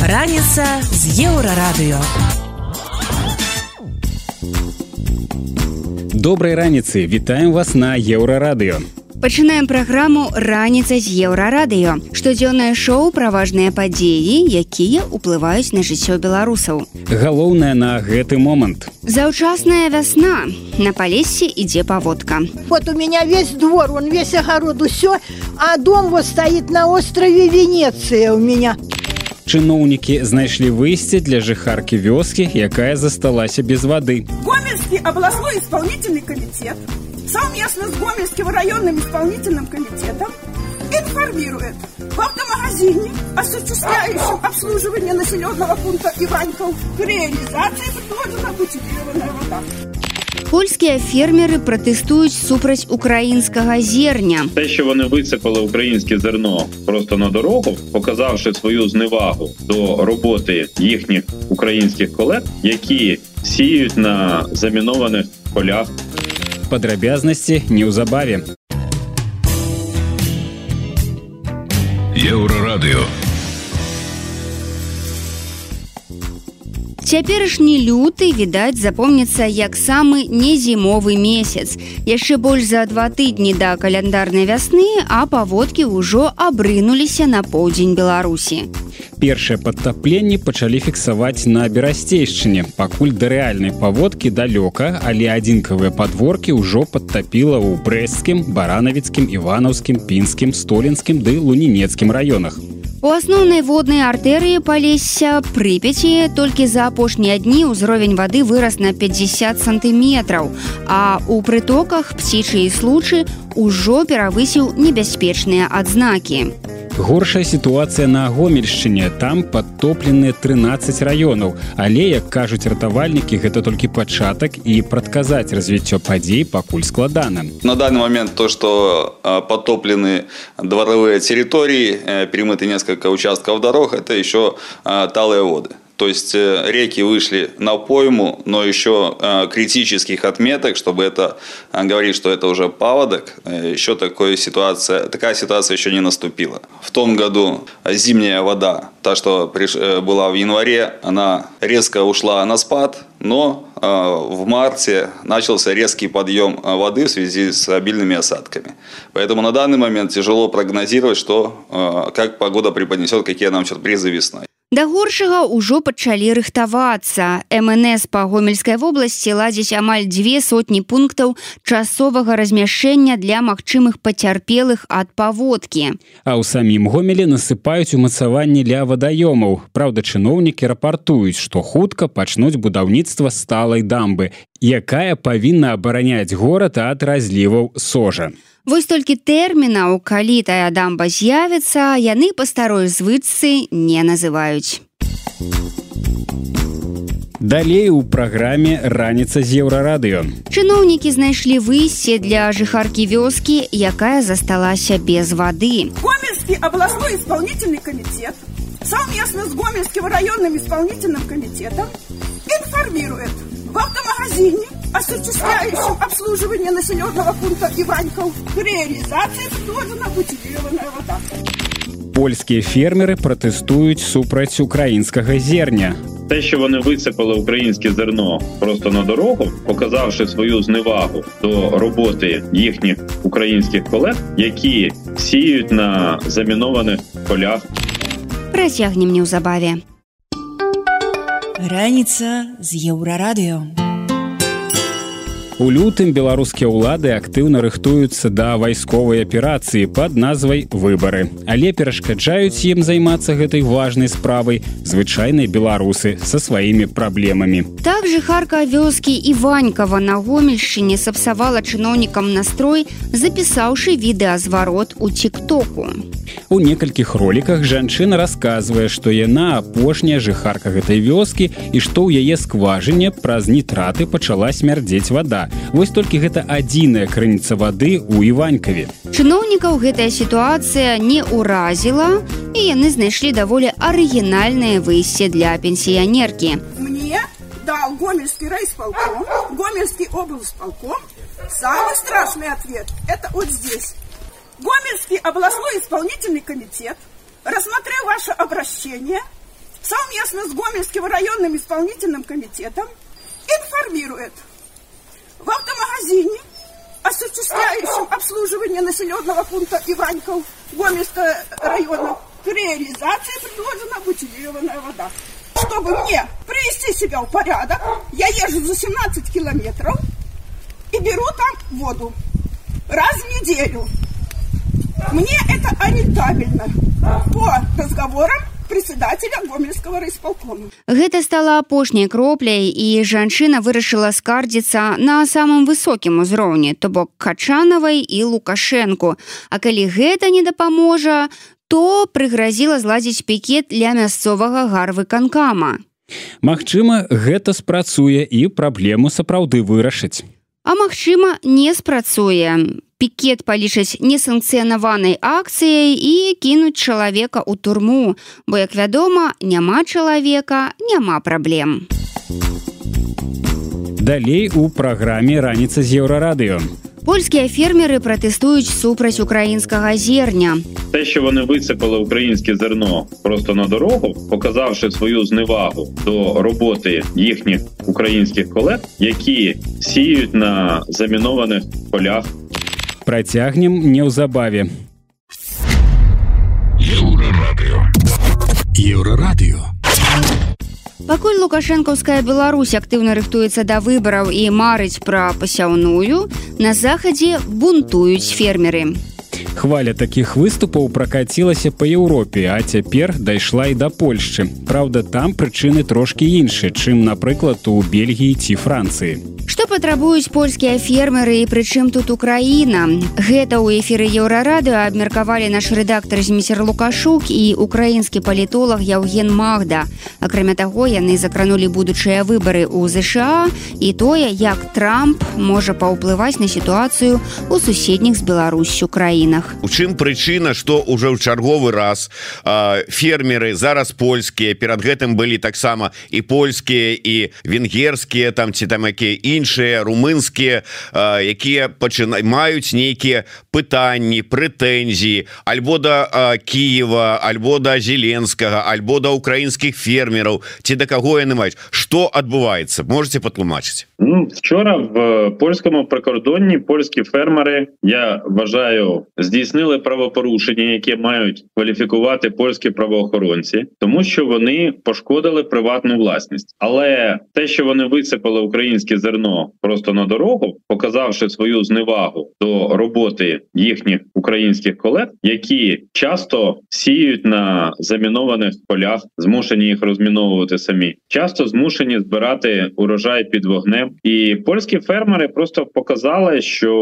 Раніца з еўрарадыё. Добрай раніцы, вітаем вас на еўрарадыё. Пачынаем праграму раніца з еўрарадыё. Штодзённае шоу пра важныя падзеі, якія ўплываюць на жыццё беларусаў. Галоўнае на гэты момант. Заўчасная вясна. На палесе ідзе паводка. Вот у меня весь двор, он весь огород, все, а дом вот стоит на острове Венеция у меня. Чыноўнікі знайшлі выйсце для жыхаркі вёскі, якая засталася без вады. Гомельский областной исполнительный комитет совместно с Гомельским районным исполнительным комитетом информирует в автомагазине, осуществляющем обслуживание населенного пункта Иваньков, к реализации предложена бутилированная вода. Польскія фермеры пратэстуюць супраць украінскага зерня. Те, що вони висипали українське зерно просто на дорогу, показавши свою зневагу до роботи їхніх українських колег, які сіють на замінованих полях. Падрабязнасці неўзабаве. Еўрарадыё. Цяперашні люты відаць запомніцца як самы незімовы месяц. Яшчэ больш за два тыдні да каляндарнай вясны, а паводкі ўжо абрынуліся на поўдзень Беларусі. Першыя падтапленні пачалі фіксаваць на берасцейшчыне. Пакуль да рэальнай паводкі далёка, але адзінкавыя падворкі ўжо падтапіла ў брэсцкім, баранавіцкім, іванаўскім, пінскім, столінскім ды лунінецкім раёнах. У асноўнай воднай артэрыі палесся прыпяці толькі за апошнія дні ўзровень вады вырас на 50 сантыметраў, а ў прытоках псічы і случы ўжо перавысіў небяспечныя адзнакі. Горшая сітуацыя на гомельшчыне. Там падтопленыя 13 раёнаў. Але як кажуць ратавальнікі гэта толькі пачатак і прадказаць развіццё падзей пакуль складана. На данный момент то, что потоплены дворовые территории, э, перемыты несколько участков дорог, это еще талые воды. То есть э, реки вышли на пойму, но еще э, критических отметок, чтобы это э, говорить, что это уже паводок, еще такой ситуация, такая ситуация еще не наступила. В том году зимняя вода, та, что была в январе, она резко ушла на спад, но в марте начался резкий подъем воды в связи с обильными осадками. Поэтому на данный момент тяжело прогнозировать, что, как погода преподнесет, какие нам сюрпризы весной. Да горшага ўжо пачалі рыхтавацца. МНС па гомельскай вобласці ладзіць амаль дзве сотні пунктаў часовага размяшэння для магчымых пацярпелых ад паводкі. А ў самім гомелі насыпаюць умацаванні для вадаёмаў. Праўда, чыноўнікі рапартуюць, што хутка пачнуць будаўніцтва сталай дамбы, якая павінна абараняць горад ад разліваў сожа. Вось толькі тэрмінаў, калі тая дамба з'явіцца, яны па старой звычцы не называюць. Далей у праграме раніца з еўрарадыё. Чыноўнікі знайшлі выйсце для жыхаркі вёскі, якая засталася без вады. Гомельский областной исполнительный комитет совместно с Гомельским районным исполнительным комитетом информирует в автомагазине, осуществляющем обслуживание населенного пункта Иваньков, к реализации предложена бутилированная вода. Польскія фермеры пратэстуюць супраць украінскага зерня. Те, що вони висипали українське зерно просто на дорогу, показавши свою зневагу до роботи їхніх українських колег, які сіють на замінованих полях. Працягнем неўзабаве. Раніца з еўрарадыё. У лютым беларускія ўлады актыўна рыхтуюцца да вайсковай аперацыі пад назвай выбары. Але перашкаджаюць ім займацца гэтай важнай справай звычайныя беларусы са сваімі праблемамі. Так жыхарка вёскі Іванькава на гомельшчыне сапсавала чыноўнікам настрой, запісаўшы відэазварот у тиктоку. У некалькіх роліках жанчына расказвае, што яна апошняя жыхарка гэтай вёскі і што ў яе скважыне праз нітраты пачала смярдзець вада. Вось толькі гэта адзіная крыніца вады ў Іванькаве. Чыноўнікаў гэтая сітуацыя не ўразіла і яны знайшлі даволі арыгінальнае выйсце для пенсіянеркі. Мне дал Гомельский райисполком, Гомельский облсполком. Самый страшный ответ – это вот здесь. Гомельский областной исполнительный комитет, рассмотрев ваше обращение, совместно с Гомельским районным исполнительным комитетом информирует в автомагазине, осуществляющем обслуживание населенного пункта Иваньков Гомельского района, при реализации предложена бутилированная вода. Чтобы мне привести себя в порядок, я езжу за 17 километров и беру там воду раз в неделю. Мне это арендабельно по разговорам председателя гомельского райисполкома. Гэта стала апошняй кропляй і жанчына вырашыла скардзіцца на самым высокім узроўні, то бок качанавай і лукашэнку. А калі гэта не дапаможа, то прыгразіла зладзіць пікет для мясцовага гарвы канкама. Магчыма, гэта спрацуе і праблему сапраўды вырашыць. А магчыма, не спрацуе. Пікет палічаць несанкцыянаванай акцыяй і кінуць чалавека ў турму, бо як вядома, няма чалавека, няма праблем. Далей у праграме раніца з еўрарадыё. Польскія фермеры пратэстуюць супраць украінскага зерня. Те, що вони висипали українське зерно просто на дорогу, показавши свою зневагу до роботи їхніх українських колег, які сіють на замінованих полях. Працягнем неўзабаве. Еўрарадыё. Еўрарадыё. Пакуль лукашэнкаўская Беларусь актыўна рыхтуецца да выбараў і марыць пра пасяўную, на захадзе бунтуюць фермеры. Хваля такіх выступаў пракацілася па Еўропе, а цяпер дайшла і да Польшчы. Праўда, там прычыны трошкі іншыя, чым, напрыклад, у Бельгіі ці Францыі. Што патрабуюць польскія фермеры і прычым тут Украіна. Гэта ў эфіры еўрарадыо абмеркавалі наш рэдактар зміцер Лукашук і украінскі палітолог Яўген Магда. Акрамя таго, яны закранулі будучыя выбары ў ЗША і тое, як Трамп можа паўплываць на сітуацыю ў суседніх з Беларусю краінах. У чым прычына, што ўжо ў чарговы раз э, фермеры зараз польскія перад гэтым былі таксама і польскія і венгерскія там ці там якія іншыя румынскія якія пачына маюць нейкія пытанні прэтэнзіі альбо да Киева альбо да зеленскага альбо да украінскіх фермераў ці да каго яны маюць. Что адбываецца? Можете патлумачыць? Ну, вчора в польському прикордонні польські фермери, я вважаю, здійснили правопорушення, яке мають кваліфікувати польські правоохоронці, тому що вони пошкодили приватну власність. Але те, що вони висипали українське зерно просто на дорогу, показавши свою зневагу до роботи їхніх українських колег, які часто сіють на замінованих полях, змушені їх розміновувати самі, часто змушені збирати урожай під вогнем. І польські фермери просто показали, що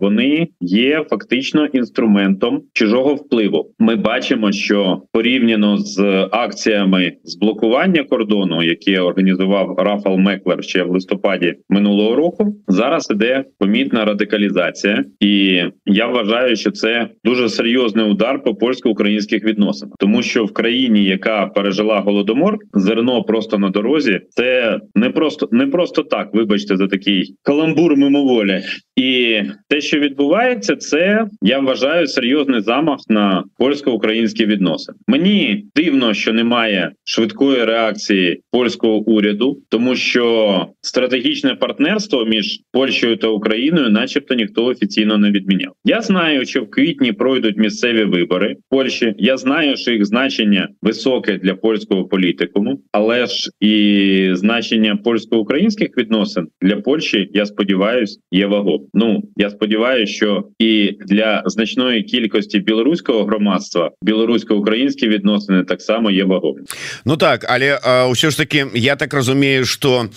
вони є фактично інструментом чужого впливу. Ми бачимо, що порівняно з акціями з блокування кордону, які організував Рафал Меклер ще в листопаді минулого року, зараз іде помітна радикалізація, і я вважаю, що це дуже серйозний удар по польсько-українських відносинах, тому що в країні, яка пережила голодомор, зерно просто на дорозі, це не просто не просто так. Вибачте за такий каламбур мимоволі. І те, що відбувається, це я вважаю серйозний замах на польсько-українські відносини. Мені дивно, що немає швидкої реакції польського уряду, тому що стратегічне партнерство між Польщею та Україною, начебто, ніхто офіційно не відміняв. Я знаю, що в квітні пройдуть місцеві вибори в Польщі. Я знаю, що їх значення високе для польського політикуму, але ж і значення польсько-українських відносин для Польщі, я сподіваюся, є вагом. Ну я сподіваюся, що і для значної кількості білоруського громадства білорусько-українські відносини так само є вагом. Ну так але ўсё ж таки я так разумею что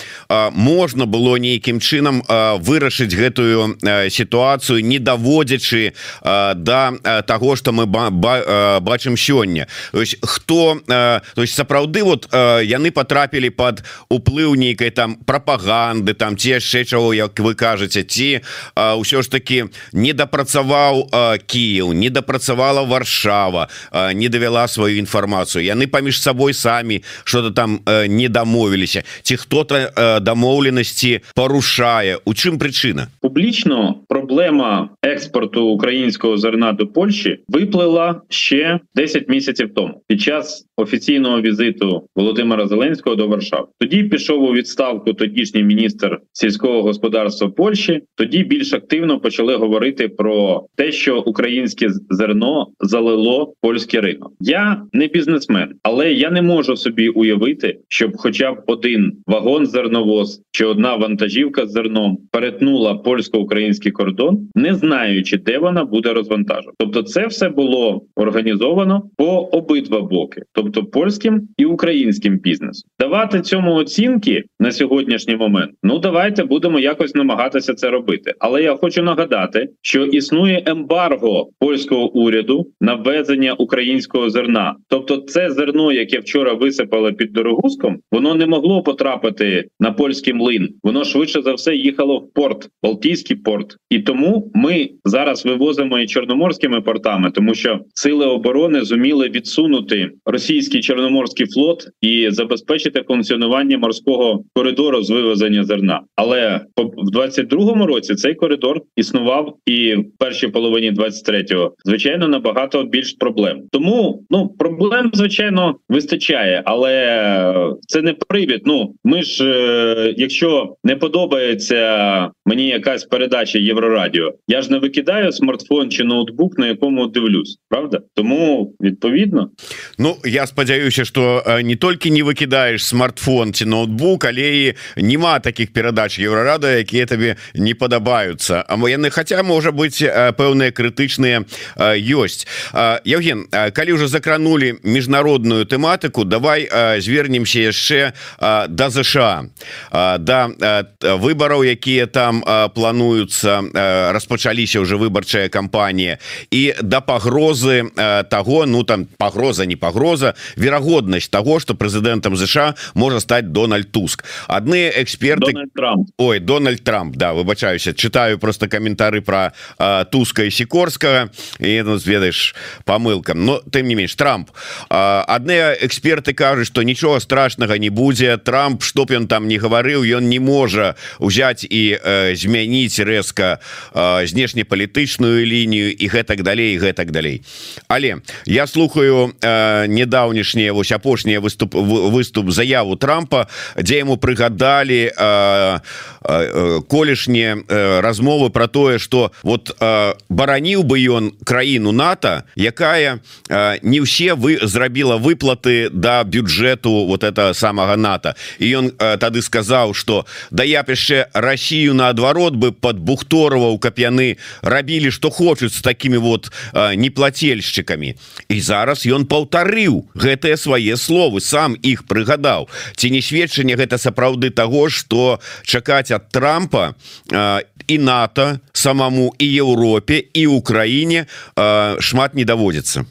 можна было нейкім чынам вырашыць гэтую сітуацыю не даводзячы да того что мы ба ба бачым сёння хто то есть сапраўды вот яны потрапілі под уплыў нейкай там прапаганды там ці яшчэ чаго як вы кажаце ці ўсё ж таки не дапрацаваў Кіев не дапрацавала варшава не давяла сваю інфармацыю яны паміж сабой самі что-то там не дамовіліся ці хто-то дамоўленасці парушае у чым прычына публічно проблема експорту українського зерна до Польщі виплила ще 10 місяців тому під час офіційного візиту Володимира Зеленського до Варшави. Тоді пішов у відставку тодішній міністр сільського господарства Польщі. Тоді більш активно почали говорити про те, що українське зерно залило польський ринок. Я не бізнесмен, але я не можу собі уявити, щоб, хоча б один вагон зерновоз чи одна вантажівка з зерном перетнула польсько-український кордон, не знаючи, де вона буде розвантажена. Тобто, це все було організовано по обидва боки, тобто польським і українським бізнесом. Давати цьому оцінки на сьогоднішній момент. Ну давайте будемо якось намагатися це робити. Але я хочу нагадати, що існує ембарго польського уряду на ввезення українського зерна. Тобто, це зерно, яке вчора висипали під дорогуском, воно не могло потрапити на польський млин. Воно швидше за все їхало в порт, Балтійський порт, і тому ми зараз вивозимо і чорноморськими портами, тому що сили оборони зуміли відсунути російський чорноморський флот і забезпечити функціонування морського коридору з вивезення зерна. Але в 22-му році цей коридор існував і в першій половині 23-го, звичайно, набагато більш проблем. Тому ну проблем звичайно вистачає, але це не привід. Ну ми ж, е, якщо не подобається мені якась передача Єврорадіо, я ж не викидаю смартфон чи ноутбук, на якому дивлюсь, правда? Тому відповідно, ну я спадзяюся, що не тільки не викидаєш смартфон чи ноутбук, але і нема таких передач Єврорада, які тобі не подобаються. А яны хаця можа быць пэўныя крытычныя ёсць Евген калі уже закранули міжнародную тэматыку давай звернемся яшчэ да ЗША да выбораў якія там плануюцца распачаліся уже выбарчая кампанія. І да пагрозы того ну там пагроза не пагроза верагоднасць того что прэзідэнтам ЗША можа стаць Дональд Туск. Адны эксперты Ой Дональд Трамп да выбачаюся. Читаю просто каментары про Туска і сікорскага і ну, ведаеш помылкам но тым не менш Трамп. Адныя эксперты кажуць что нічога страшнага не будзе. Трамп чтоб ён там не гаварыў ён не можа узяць і э, змяніць рэзка э, знешнепалітычную лінію і гэтак далей гэтак далей. Але я слухаю недаўнішнія вось апошнія выступ выступ заяву Трампа дзе яму прыгадалі колішнія э, размовы про тое что вот бараніў бы ён краіну НАТО якая не ўсе вы зрабіла выплаты да бюджэту вот это самага НАТО. І ён тады сказаў что да я яшчэ Россию наадварот бы под бухтороваў каб яны рабілі что хочуць с такими вот неплательшчыкамі і зараз ён паўтарыў гэтыя свае словы сам іх прыгадаў ці не сведчанне гэта сапраўды того что чакаць от Трампа і НАТО самому і Європі і Україні е, шмат не доводиться.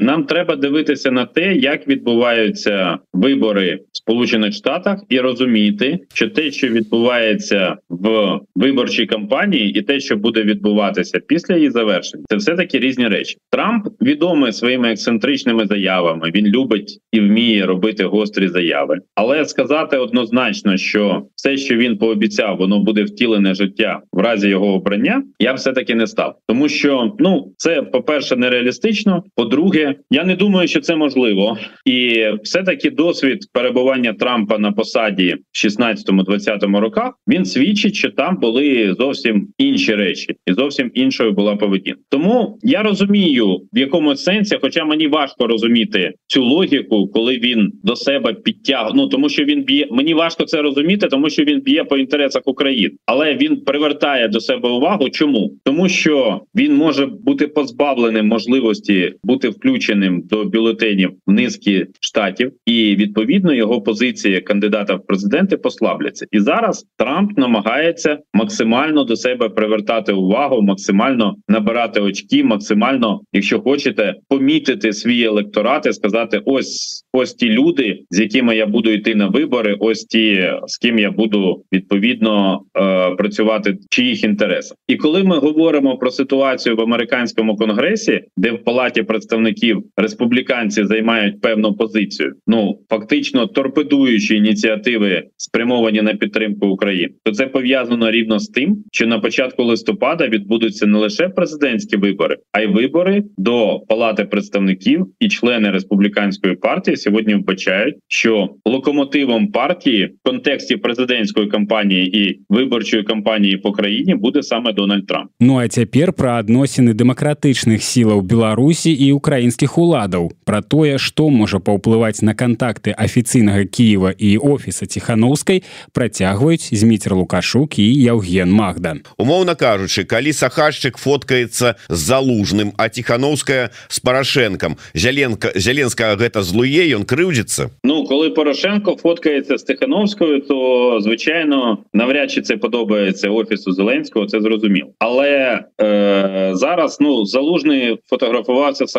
Нам треба дивитися на те, як відбуваються вибори в Сполучених Штатах, і розуміти, що те, що відбувається в виборчій кампанії, і те, що буде відбуватися після її завершення, це все таки різні речі. Трамп відомий своїми ексцентричними заявами. Він любить і вміє робити гострі заяви, але сказати однозначно, що все, що він пообіцяв, воно буде втілене життя в разі його обрання, я все таки не став, тому що ну це по перше нереалістично. По-друге, я не думаю, що це можливо, і все таки досвід перебування Трампа на посаді в 16-20 роках він свідчить, що там були зовсім інші речі, і зовсім іншою була поведінка. Тому я розумію, в якому сенсі, хоча мені важко розуміти цю логіку, коли він до себе підтягнув. Ну тому що він б'є. Мені важко це розуміти, тому що він б'є по інтересах України, але він привертає до себе увагу. Чому тому, що він може бути позбавленим можливості бути включеним до бюлетенів в низки штатів, і відповідно його позиції кандидата в президенти послабляться. І зараз Трамп намагається максимально до себе привертати увагу, максимально набирати очки, максимально, якщо хочете, помітити свій електорат і сказати: ось ось ті люди, з якими я буду йти на вибори, ось ті з ким я буду відповідно е, працювати в чиїх інтересах. І коли ми говоримо про ситуацію в американському конгресі, де в палаті представників республіканці займають певну позицію, ну фактично торпедуючи ініціативи, спрямовані на підтримку України, то це пов'язано рівно з тим, що на початку листопада відбудуться не лише президентські вибори, а й вибори до палати представників і члени республіканської партії сьогодні вбачають, що локомотивом партії в контексті президентської кампанії і виборчої кампанії по країні буде саме Дональд Трамп. Ну а цяпер пра адносіны дэмакратычных сілаў Беларусі і украінскіх уладаў пра тое што можа паўплываць на кантакты афіцыйнага Киева і офіса ціхановскай працягваюць зміцер лукашук і Яўген Магда умоўна кажучы калі сахашчык фоткаецца з залужным а ціхановская с парашэнкам зяленка зяленская гэта злуе ён крыўдзіцца Ну коли Порошенко фоткається з Тихановською, то звичайно навряд чи це подобається офісу Зеленського. Це зрозуміло. Але е, зараз ну залужний фотографувався з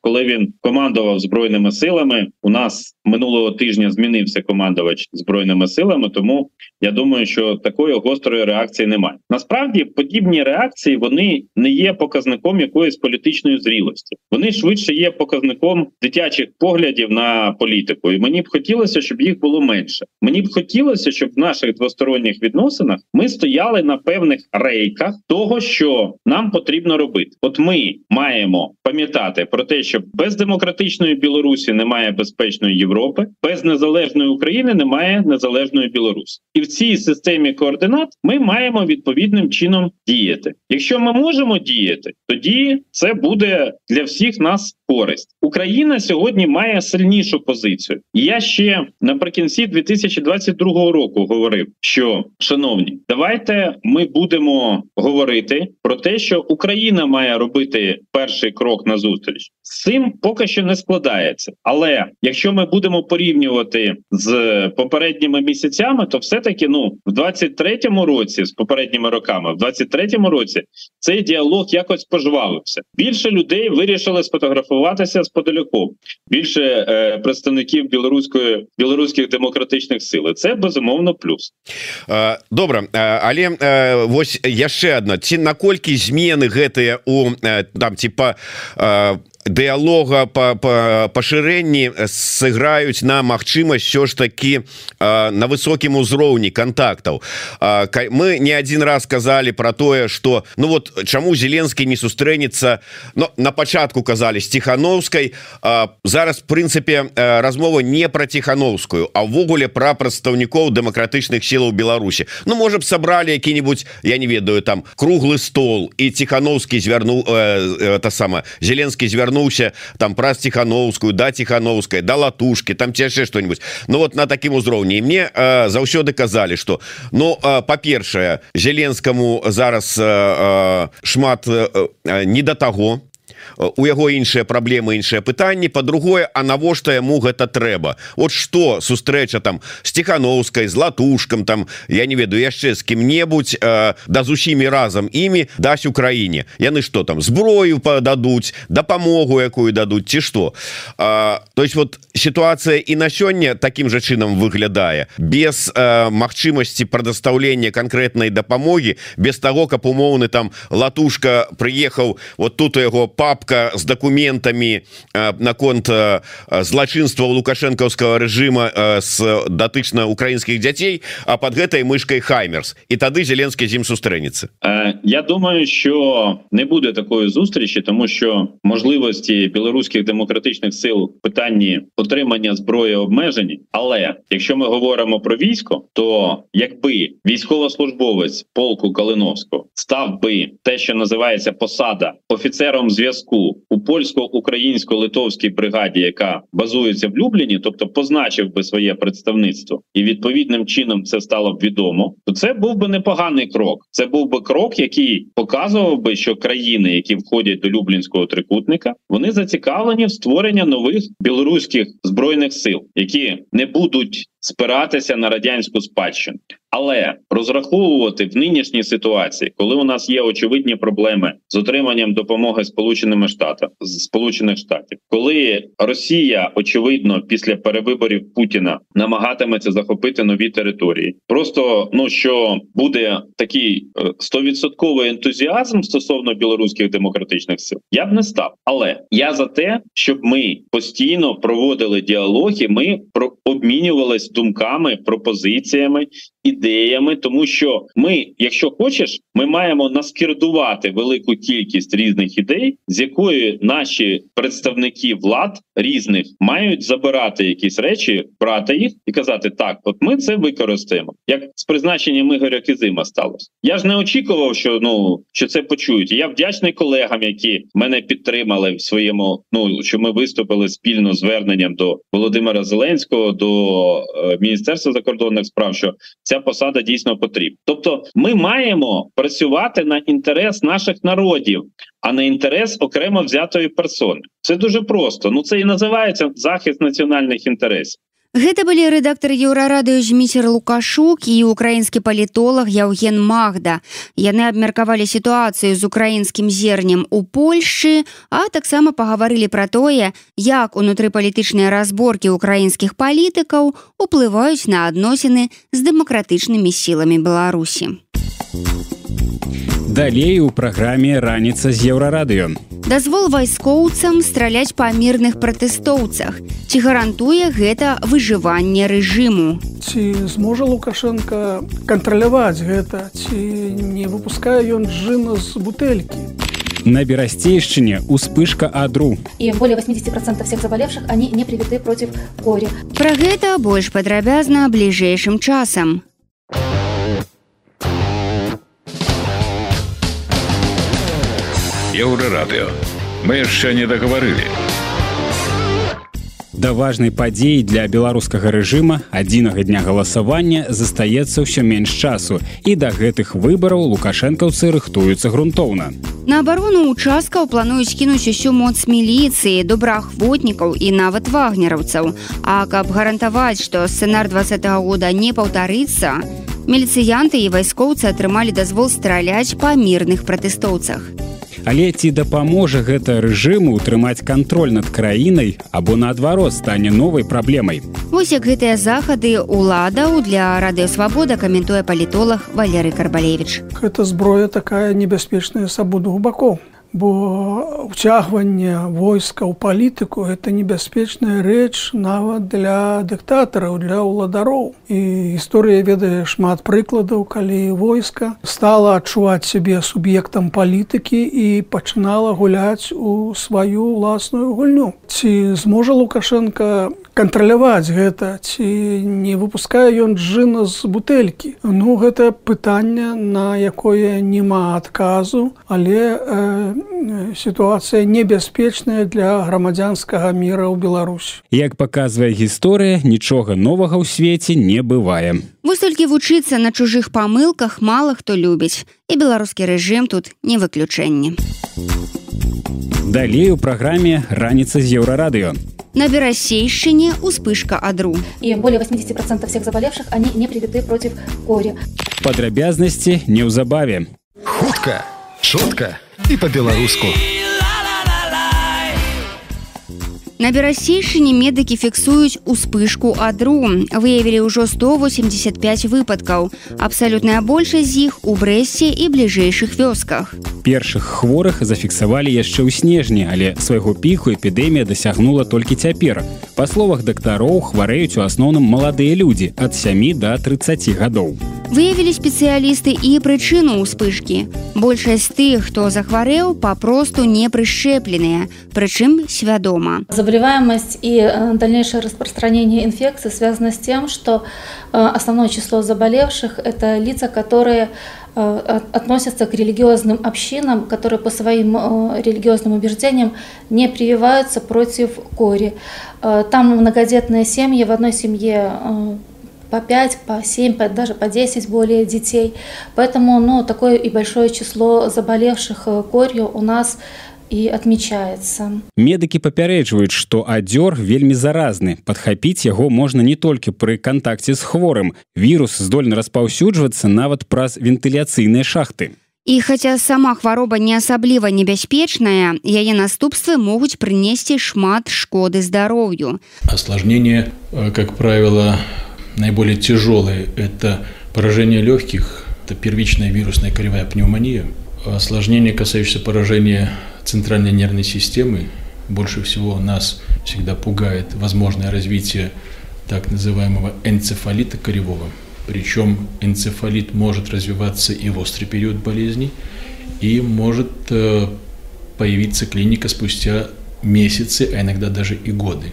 коли він командував збройними силами. У нас минулого тижня змінився командувач збройними силами. Тому я думаю, що такої гострої реакції немає. Насправді подібні реакції вони не є показником якоїсь політичної зрілості. Вони швидше є показником дитячих поглядів на політику. І мені б хотілося, щоб їх було менше. Мені б хотілося, щоб в наших двосторонніх відносинах ми стояли на певних рейках того, що нам потрібно робити. От ми маємо пам'ятати про те, що без демократичної Білорусі немає безпечної Європи, без незалежної України немає незалежної Білорусі, і в цій системі координат ми маємо відповідним чином діяти. Якщо ми можемо діяти, тоді це буде для всіх нас користь. Україна сьогодні має сильнішу позицію. Я ще наприкінці 2022 року говорив, що шановні, давайте ми будемо говорити про те, що Україна має робити перший крок на зустріч. З цим поки що не складається. Але якщо ми будемо порівнювати з попередніми місяцями, то все таки ну в 23-му році з попередніми роками, в 23-му році цей діалог якось пожвавився. Більше людей вирішили сфотографуватися з подаляком. Більше е, представників білоруської білоруських демократичних сил. І Це безумовно плюс. Э, добра э, але э, вось яшчэ одна ці наколькі змены гэтыя у э, там типа э, дыалога по па, пашырэнні сыграюць на магчымасць все ж таки на высокім узроўні контактаў мы не один раз сказали про тое что ну вот чаму зеленскі не сустрэнецца но на пачатку казалі тихохановской зараз прынцыпе размова не про тихохановскую а ввогуле про прадстаўнікоў дэмакратычных сілаў Беларусі. Ну можа б сабралі які-нибудь я не ведаю там круглы стол і тихохановскі звярнул это сама зеленскі звярнул вярнуўся там праз тихохановскую да тихохановская да латушки там ці яшчэ что-нибудь. Ну вот на такім узроўні мне э, заўсёды казалі что Ну э, па-першае зеленскаму зараз э, шмат э, э, не до того у яго іншыя праблемы іншыя пытанні. По-другое А навошта яму гэта трэба? Вот что сустрэча там с тихохановскай з латушкам там я не ведаю яшчэ з кім-небудзь э, да з усімі разам імі даць Украіне. Яны что там зброю пададуць дапамогу якую дадуць ці что э, то есть вот ситуация і на сёння таким же чынам выглядае. Без э, магчымасці прадастаўлення конкретнай дапамогі без того каб умоўны там латушка прыехаў вот тут у яго папка з документами э, наконт э, злачынства лукашэнкаўскага режима э, с датычна украінскіх дзяцей а под гэтай мышкой хаймерс і тады зеленскі зім сустрэнецца Е, Я думаю, що не буде такої зустрічі, тому що можливості білоруських демократичних сил питанні отримання зброї обмежені. Але якщо ми говоримо про військо, то якби військовослужбовець полку Калиновського став би те, що називається посада офіцером зв'язку у польсько-українсько-литовській бригаді, яка базується в Любліні, тобто позначив би своє представництво, і відповідним чином це стало б відомо, то це був би непоганий крок. Це був би крок, який показував би, що країни, які входять до Люблінського трикутника, вони зацікавлені в створення нових білоруських збройних сил, які не будуть спиратися на радянську спадщину. Але розраховувати в нинішній ситуації, коли у нас є очевидні проблеми з отриманням допомоги Сполученими Штатами Сполучених Штатів, коли Росія очевидно після перевиборів Путіна намагатиметься захопити нові території, просто ну що буде такий е, стовідсотковий ентузіазм стосовно білоруських демократичних сил, я б не став. Але я за те, щоб ми постійно проводили діалоги, ми про обмінювались думками, пропозиціями ідеями, тому що ми, якщо хочеш, ми маємо наскердувати велику кількість різних ідей, з якої наші представники влад різних мають забирати якісь речі, брати їх і казати: так, от ми це використаємо, як з призначенням Ігоря Кизима сталося. Я ж не очікував, що ну що це почують. Я вдячний колегам, які мене підтримали в своєму. Ну що ми виступили спільно зверненням до Володимира Зеленського, до е, Міністерства закордонних справ, що ця посада дійсно потрібна. Тобто, ми маємо працювати на інтерес наших народів, а не інтерес окремо взятої персони. Це дуже просто. Ну це і називається захист національних інтересів. Гэта былі рэдактор еўрарадыё зміцер лукашук і украінскі палітолог Яўген Магда. Яны абмеркавалі сітуацыю з украінскім зернем у Польшчы, а таксама пагаварылі пра тое, як унутрыпалітычныя разборкі ўкраінскіх палітыкаў уплываюць на адносіны з дэмакратычнымі сіламі Беларусі. Далей у праграме раніца з еўрарадыё. Дазвол вайскоўцам страляць па мірных пратэстоўцах. Ці гарантуе гэта выжыванне рэжыму? Ці зможа Лукашенко кантраляваць гэта, ці не выпускае ён джына з бутэлькі? На Берастейшчыне успышка адру. И более 80% всех заболевших, они не привиты против кори. Пра гэта больш падрабязна бліжэйшым часам. Еўрарадыё. Мы яшчэ не дагаварылі. Да важнай падзеі для беларускага рэжыма адзінага дня галасавання застаецца ўсё менш часу і да гэтых выбараў лукашэнкаўцы рыхтуюцца грунтоўна. На абарону участкаў плануюць кінуць усю моц міліцыі, добраахвотнікаў і нават вагнераўцаў. А каб гарантаваць, што сцэнар два -го года не паўтарыцца, міліцыянты і вайскоўцы атрымалі дазвол страляць па мірных пратэстоўцах. Але ці дапаможа гэта рэжыму ўтрымаць кантроль над краінай або наадварот стане новай праблемай. Вось як гэтыя захады ўладаў для радыёсвабода каментуе палітолог Валерый Карбалевич. Гэта зброя такая небяспечная з абодвух бакоў бо ўцягванне войска ў палітыку это небяспечная рэч нават для дыктатараў для ўладароў. І гісторыя ведае шмат прыкладаў калі войска стала адчуваць сябе суб'ектам палітыкі і пачынала гуляць у сваю ўласную гульню. Ці зможа лукашенко кантраляваць гэта ці не выпускае ён джына з бутэлькі ну гэта пытанне на якое няма адказу але э, сітуацыя небяспечная для грамадзянскага міра ў Беларусь. Як паказвае гісторыя, нічога новага ў свеце не бывае. Вось толькі вучыцца на чужых памылках мала хто любіць і беларускі рэжым тут не выключэнне. Далей у праграме раніца з еўрарадыё. На берасейшчыне успышка адру. И более 80% всех заболевших, они не привиты против кори. Падрабязнасці неўзабаве. Хутка, чутка і па-беларуску. На берасейшыне медыкі фіксуюць успышку адру. Выявілі ўжо 185 выпадкаў. Абсалютная большасць з іх у брэсце і бліжэйшых вёсках. Першых хворых зафіксавалі яшчэ ў снежні, але свайго піку эпідэмія дасягнула толькі цяпер. Па словах дактароў хварэюць у асноўным маладыя людзі ад 7 до 30 гадоў. Выявілі спецыялісты і прычыну ўспышкі. Большасць тых, хто захварэў, папросту не прышчэпленыя, прычым свядома. Заболеваемость и дальнейшее распространение инфекции связано с тем, что основное число заболевших – это лица, которые относятся к религиозным общинам, которые по своим религиозным убеждениям не прививаются против кори. Там многодетные семьи, в одной семье по 5, по 7, по, даже по 10 более детей. Поэтому ну, такое и большое число заболевших корью у нас и отмечается. Медыкі папярэджваюць, што адзёр вельмі заразны. Падхапіць яго можна не толькі пры кантакце з хворым. Вірус здольны распаўсюджвацца нават праз вентыляцыйныя шахты. І хаця сама хвароба не асабліва небяспечная, яе наступствы могуць прынесці шмат шкоды здароўю. Осложнение, э, как правило, наиболее тяжелые – это поражение легких, это первичная вирусная коревая пневмония. Осложнение, касающееся поражения центральной нервной системы, больше всего нас всегда пугает возможное развитие так называемого энцефалита коревого. Причем энцефалит может развиваться и в острый период болезни, и может э, появиться клиника спустя месяцы, а иногда даже и годы.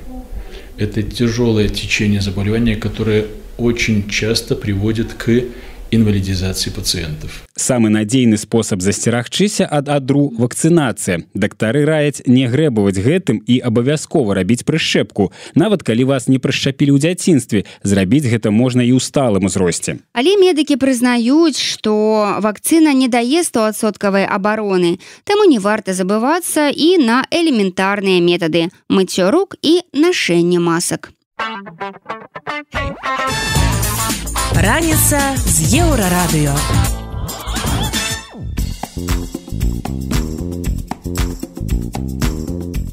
Это тяжелое течение заболевания, которое очень часто приводит к інвалідізацыі пацыентов самы надзейны спосаб засцерагчыся ад адру вакцынацыя. Дактары раяць не грэбаваць гэтым і абавязкова рабіць прышчэпку. Нават калі вас не прышчапілі ў дзяцінстве зрабіць гэта можна і ў сталым узросце. Але медыкі прызнаюць што вакцына не дае стосоткавай абароны таму не варта забывацца і на элементарныя метады мыццё рук і нашэнне масак Раніца з еўрарадыё.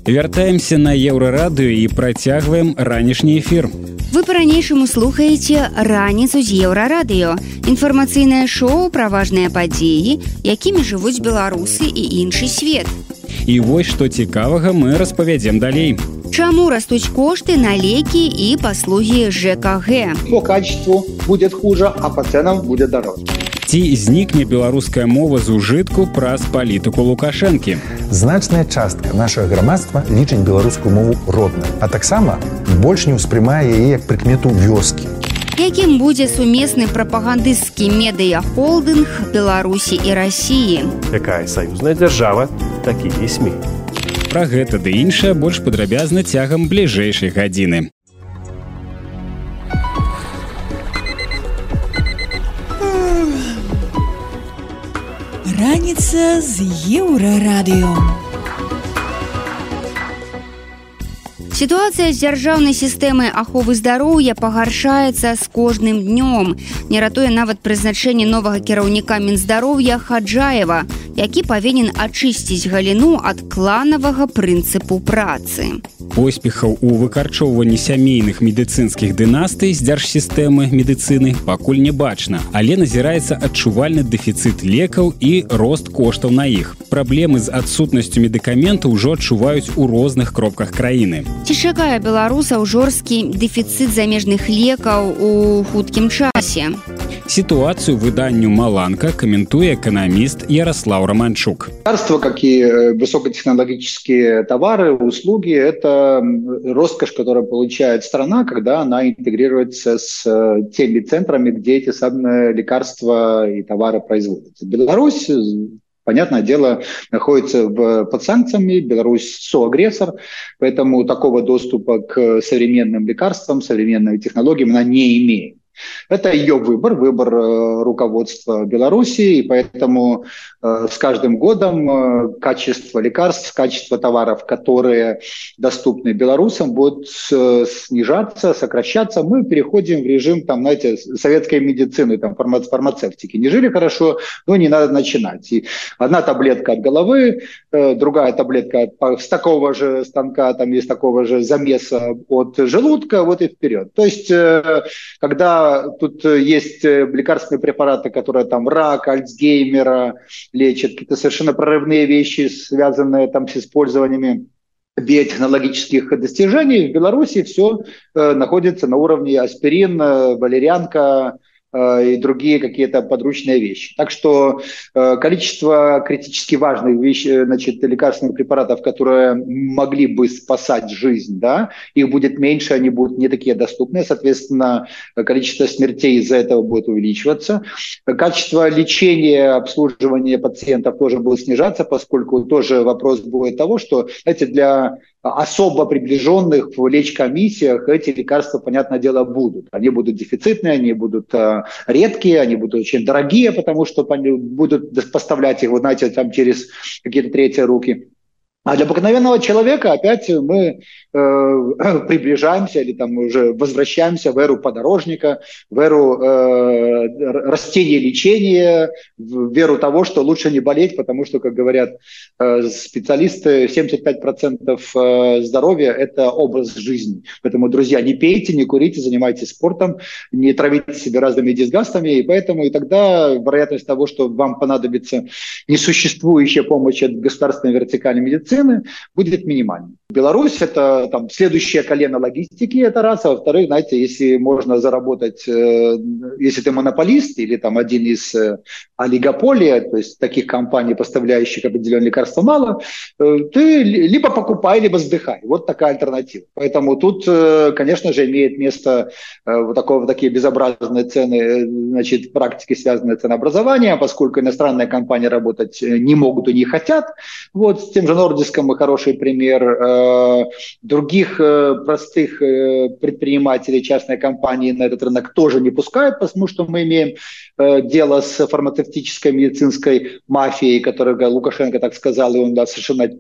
Вяртаемся на еўрарадыё і працягваем ранішні эфір. Вы па-ранейшаму слухаеце раніцу з еўрарадыё. Інфармацыйнае шоу пра важныя падзеі, якімі жывуць беларусы і іншы свет. І вось што цікавага мы распавядзем далей. Чаму растуць кошты на лекі і паслугі ЖКГ? По качеству будет хуже, а по ценам будет дороже. Ці знікне беларуская мова з ужытку праз палітыку лукашэнкі. Значная частка нашага грамадства лічыць беларускую мову роднай, а таксама больш не ўспрымае яе як прыкмету вёскі. Якім будзе сумесны прапагандысцкі медыяхолдынг Беларусі і рассіі? Якая саюзная дзяржава, такія і СМі. Пра гэта ды іншае больш падрабязна цягам бліжэйшай гадзіны. Раніца з еўрарадыё. Сітуацыя з дзяржаўнай сістэмай аховы здароўя пагаршаецца з кожным днём. Не ратуе нават прызначэнне новага кіраўніка мінздароўя Хаджаева, які павінен ачысціць галіну ад кланавага прынцыпу працы. Поспехаў у выкарчоўванні сямейных медыцынскіх дынастый з дзяржсістэмы медыцыны пакуль не бачна, але назіраецца адчувальны дэфіцыт лекаў і рост коштаў на іх. Праблемы з адсутнасцю медыкаментаў ўжо адчуваюць у розных кропках краіны. Ці чакае беларусаў жорсткі дэфіцыт замежных лекаў у хуткім часе. Сітуацыю выданню Маланка каментуе эканаміст Ярослав Романчук. Лекарства, как и высокотехнологические товары, услуги, это роскошь, которую получает страна, когда она интегрируется с теми центрами, где эти самые лекарства и товары производятся. Беларусь понятное дело, находится в, под санкциями, Беларусь соагрессор, поэтому такого доступа к современным лекарствам, современным технологиям она не имеет. Это ее выбор, выбор руководства Беларуси, и поэтому с каждым годом качество лекарств, качество товаров, которые доступны белорусам, будут снижаться, сокращаться. Мы переходим в режим, там, знаете, советской медицины, там, фармацевтики. Не жили хорошо, но не надо начинать. И одна таблетка от головы, другая таблетка с такого же станка, там есть такого же замеса от желудка, вот и вперед. То есть, когда тут есть лекарственные препараты, которые там рак, Альцгеймера, лечат, какие-то совершенно прорывные вещи, связанные там с использованиями биотехнологических достижений. В Беларуси все э, находится на уровне аспирин, э, валерьянка, и другие какие-то подручные вещи. Так что э, количество критически важных вещей, значит, лекарственных препаратов, которые могли бы спасать жизнь, да, их будет меньше, они будут не такие доступные, соответственно, количество смертей из-за этого будет увеличиваться. Качество лечения, обслуживания пациентов тоже будет снижаться, поскольку тоже вопрос будет того, что, знаете, для особо приближенных в лечкомиссиях эти лекарства, понятное дело, будут. Они будут дефицитные, они будут э, редкие, они будут очень дорогие, потому что будут поставлять их, вы знаете, там через какие-то третьи руки. А для обыкновенного человека опять мы э, приближаемся или там уже возвращаемся в эру подорожника, в эру э, растения лечения, в веру того, что лучше не болеть, потому что, как говорят э, специалисты, 75% э, здоровья – это образ жизни. Поэтому, друзья, не пейте, не курите, занимайтесь спортом, не травите себя разными дисгастами, и поэтому и тогда вероятность того, что вам понадобится несуществующая помощь от государственной вертикальной медицины, будет минимальной. Беларусь – это там, следующее колено логистики, это раз. А во-вторых, знаете, если можно заработать, э, если ты монополист или там один из э, олигополия, то есть таких компаний, поставляющих определенные лекарства мало, э, ты либо покупай, либо сдыхай. Вот такая альтернатива. Поэтому тут, э, конечно же, имеет место вот, такое, вот такие безобразные цены, значит, практики, связанные с ценообразованием, поскольку иностранные компании работать не могут и не хотят. Вот с тем же Нордиском хороший пример. Э, других э, простых э, предпринимателей частной компании на этот рынок тоже не пускают, потому что мы имеем дело с фармацевтической медицинской мафией, которую Лукашенко так сказал, и он да, совершенно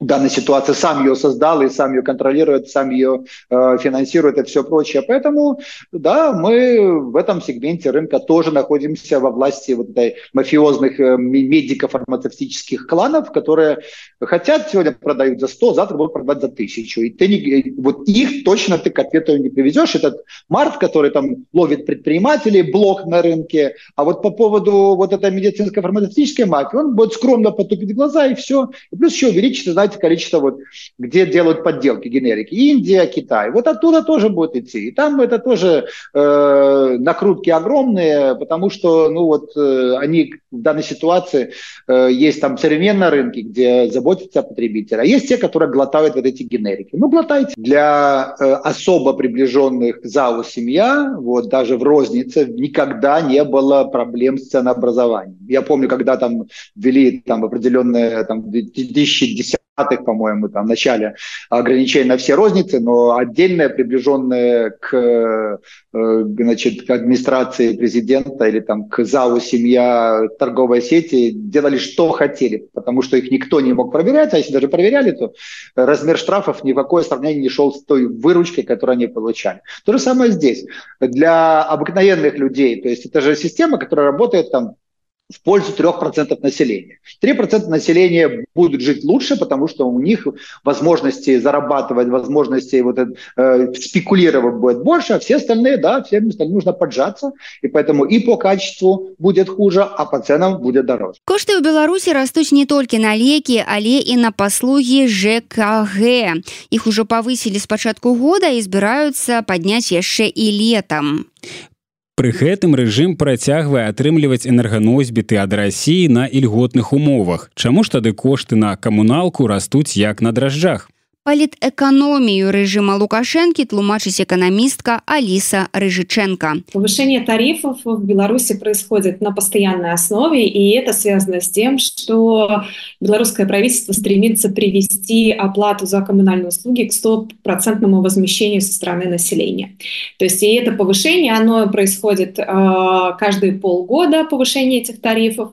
данной ситуации сам ее создал и сам ее контролирует, сам ее э, финансирует и все прочее. Поэтому, да, мы в этом сегменте рынка тоже находимся во власти вот этой мафиозных э, медико-фармацевтических кланов, которые хотят сегодня продают за 100, завтра будут продавать за тысячу. И ты не, вот их точно ты к ответу не привезешь. Этот Март, который там ловит предпринимателей, блок на рынке. А вот по поводу вот этой медицинско-фармацевтической мафии, он будет скромно потупить глаза и все. И плюс еще увеличится, знаете, количество, вот, где делают подделки, генерики. Индия, Китай. Вот оттуда тоже будет идти. И там это тоже э, накрутки огромные, потому что, ну вот, э, они в данной ситуации, э, есть там современные рынки, где заботятся о потребителе, а есть те, которые глотают вот эти генерики. Ну, глотайте. Для э, особо приближенных ЗАО «Семья», вот даже в рознице никогда не было проблем с ценообразованием. Я помню, когда там ввели там определенные там 2010 по-моему, там, в начале ограничений на все розницы, но отдельные, приближенные к, э, значит, к администрации президента или там, к ЗАУ семья торговой сети делали, что хотели, потому что их никто не мог проверять, а если даже проверяли, то размер штрафов ни в какое сравнение не шел с той выручкой, которую они получали. То же самое здесь. Для обыкновенных людей, то есть это же система, которая работает там в пользу 3% населения. 3% населения будут жить лучше, потому что у них возможности зарабатывать, возможности вот, э, спекулировать будет больше, а все остальные, да, всем остальным нужно поджаться, и поэтому и по качеству будет хуже, а по ценам будет дороже. Кошты в Беларуси растут не только на леки, але и на послуги ЖКГ. Их уже повысили с початку года и собираются поднять еще и летом. Пры гэтым рэжым працягвае атрымліваць энерганосьбіты ад рассіі на ільготных умовах. Чаму ж тады кошты на камуналку растуць як на дражджах? Политэкономию режима Лукашенки тлумачить экономистка Алиса Рыжиченко. Повышение тарифов в Беларуси происходит на постоянной основе, и это связано с тем, что белорусское правительство стремится привести оплату за коммунальные услуги к стопроцентному возмещению со стороны населения. То есть и это повышение, оно происходит э, каждые полгода, повышение этих тарифов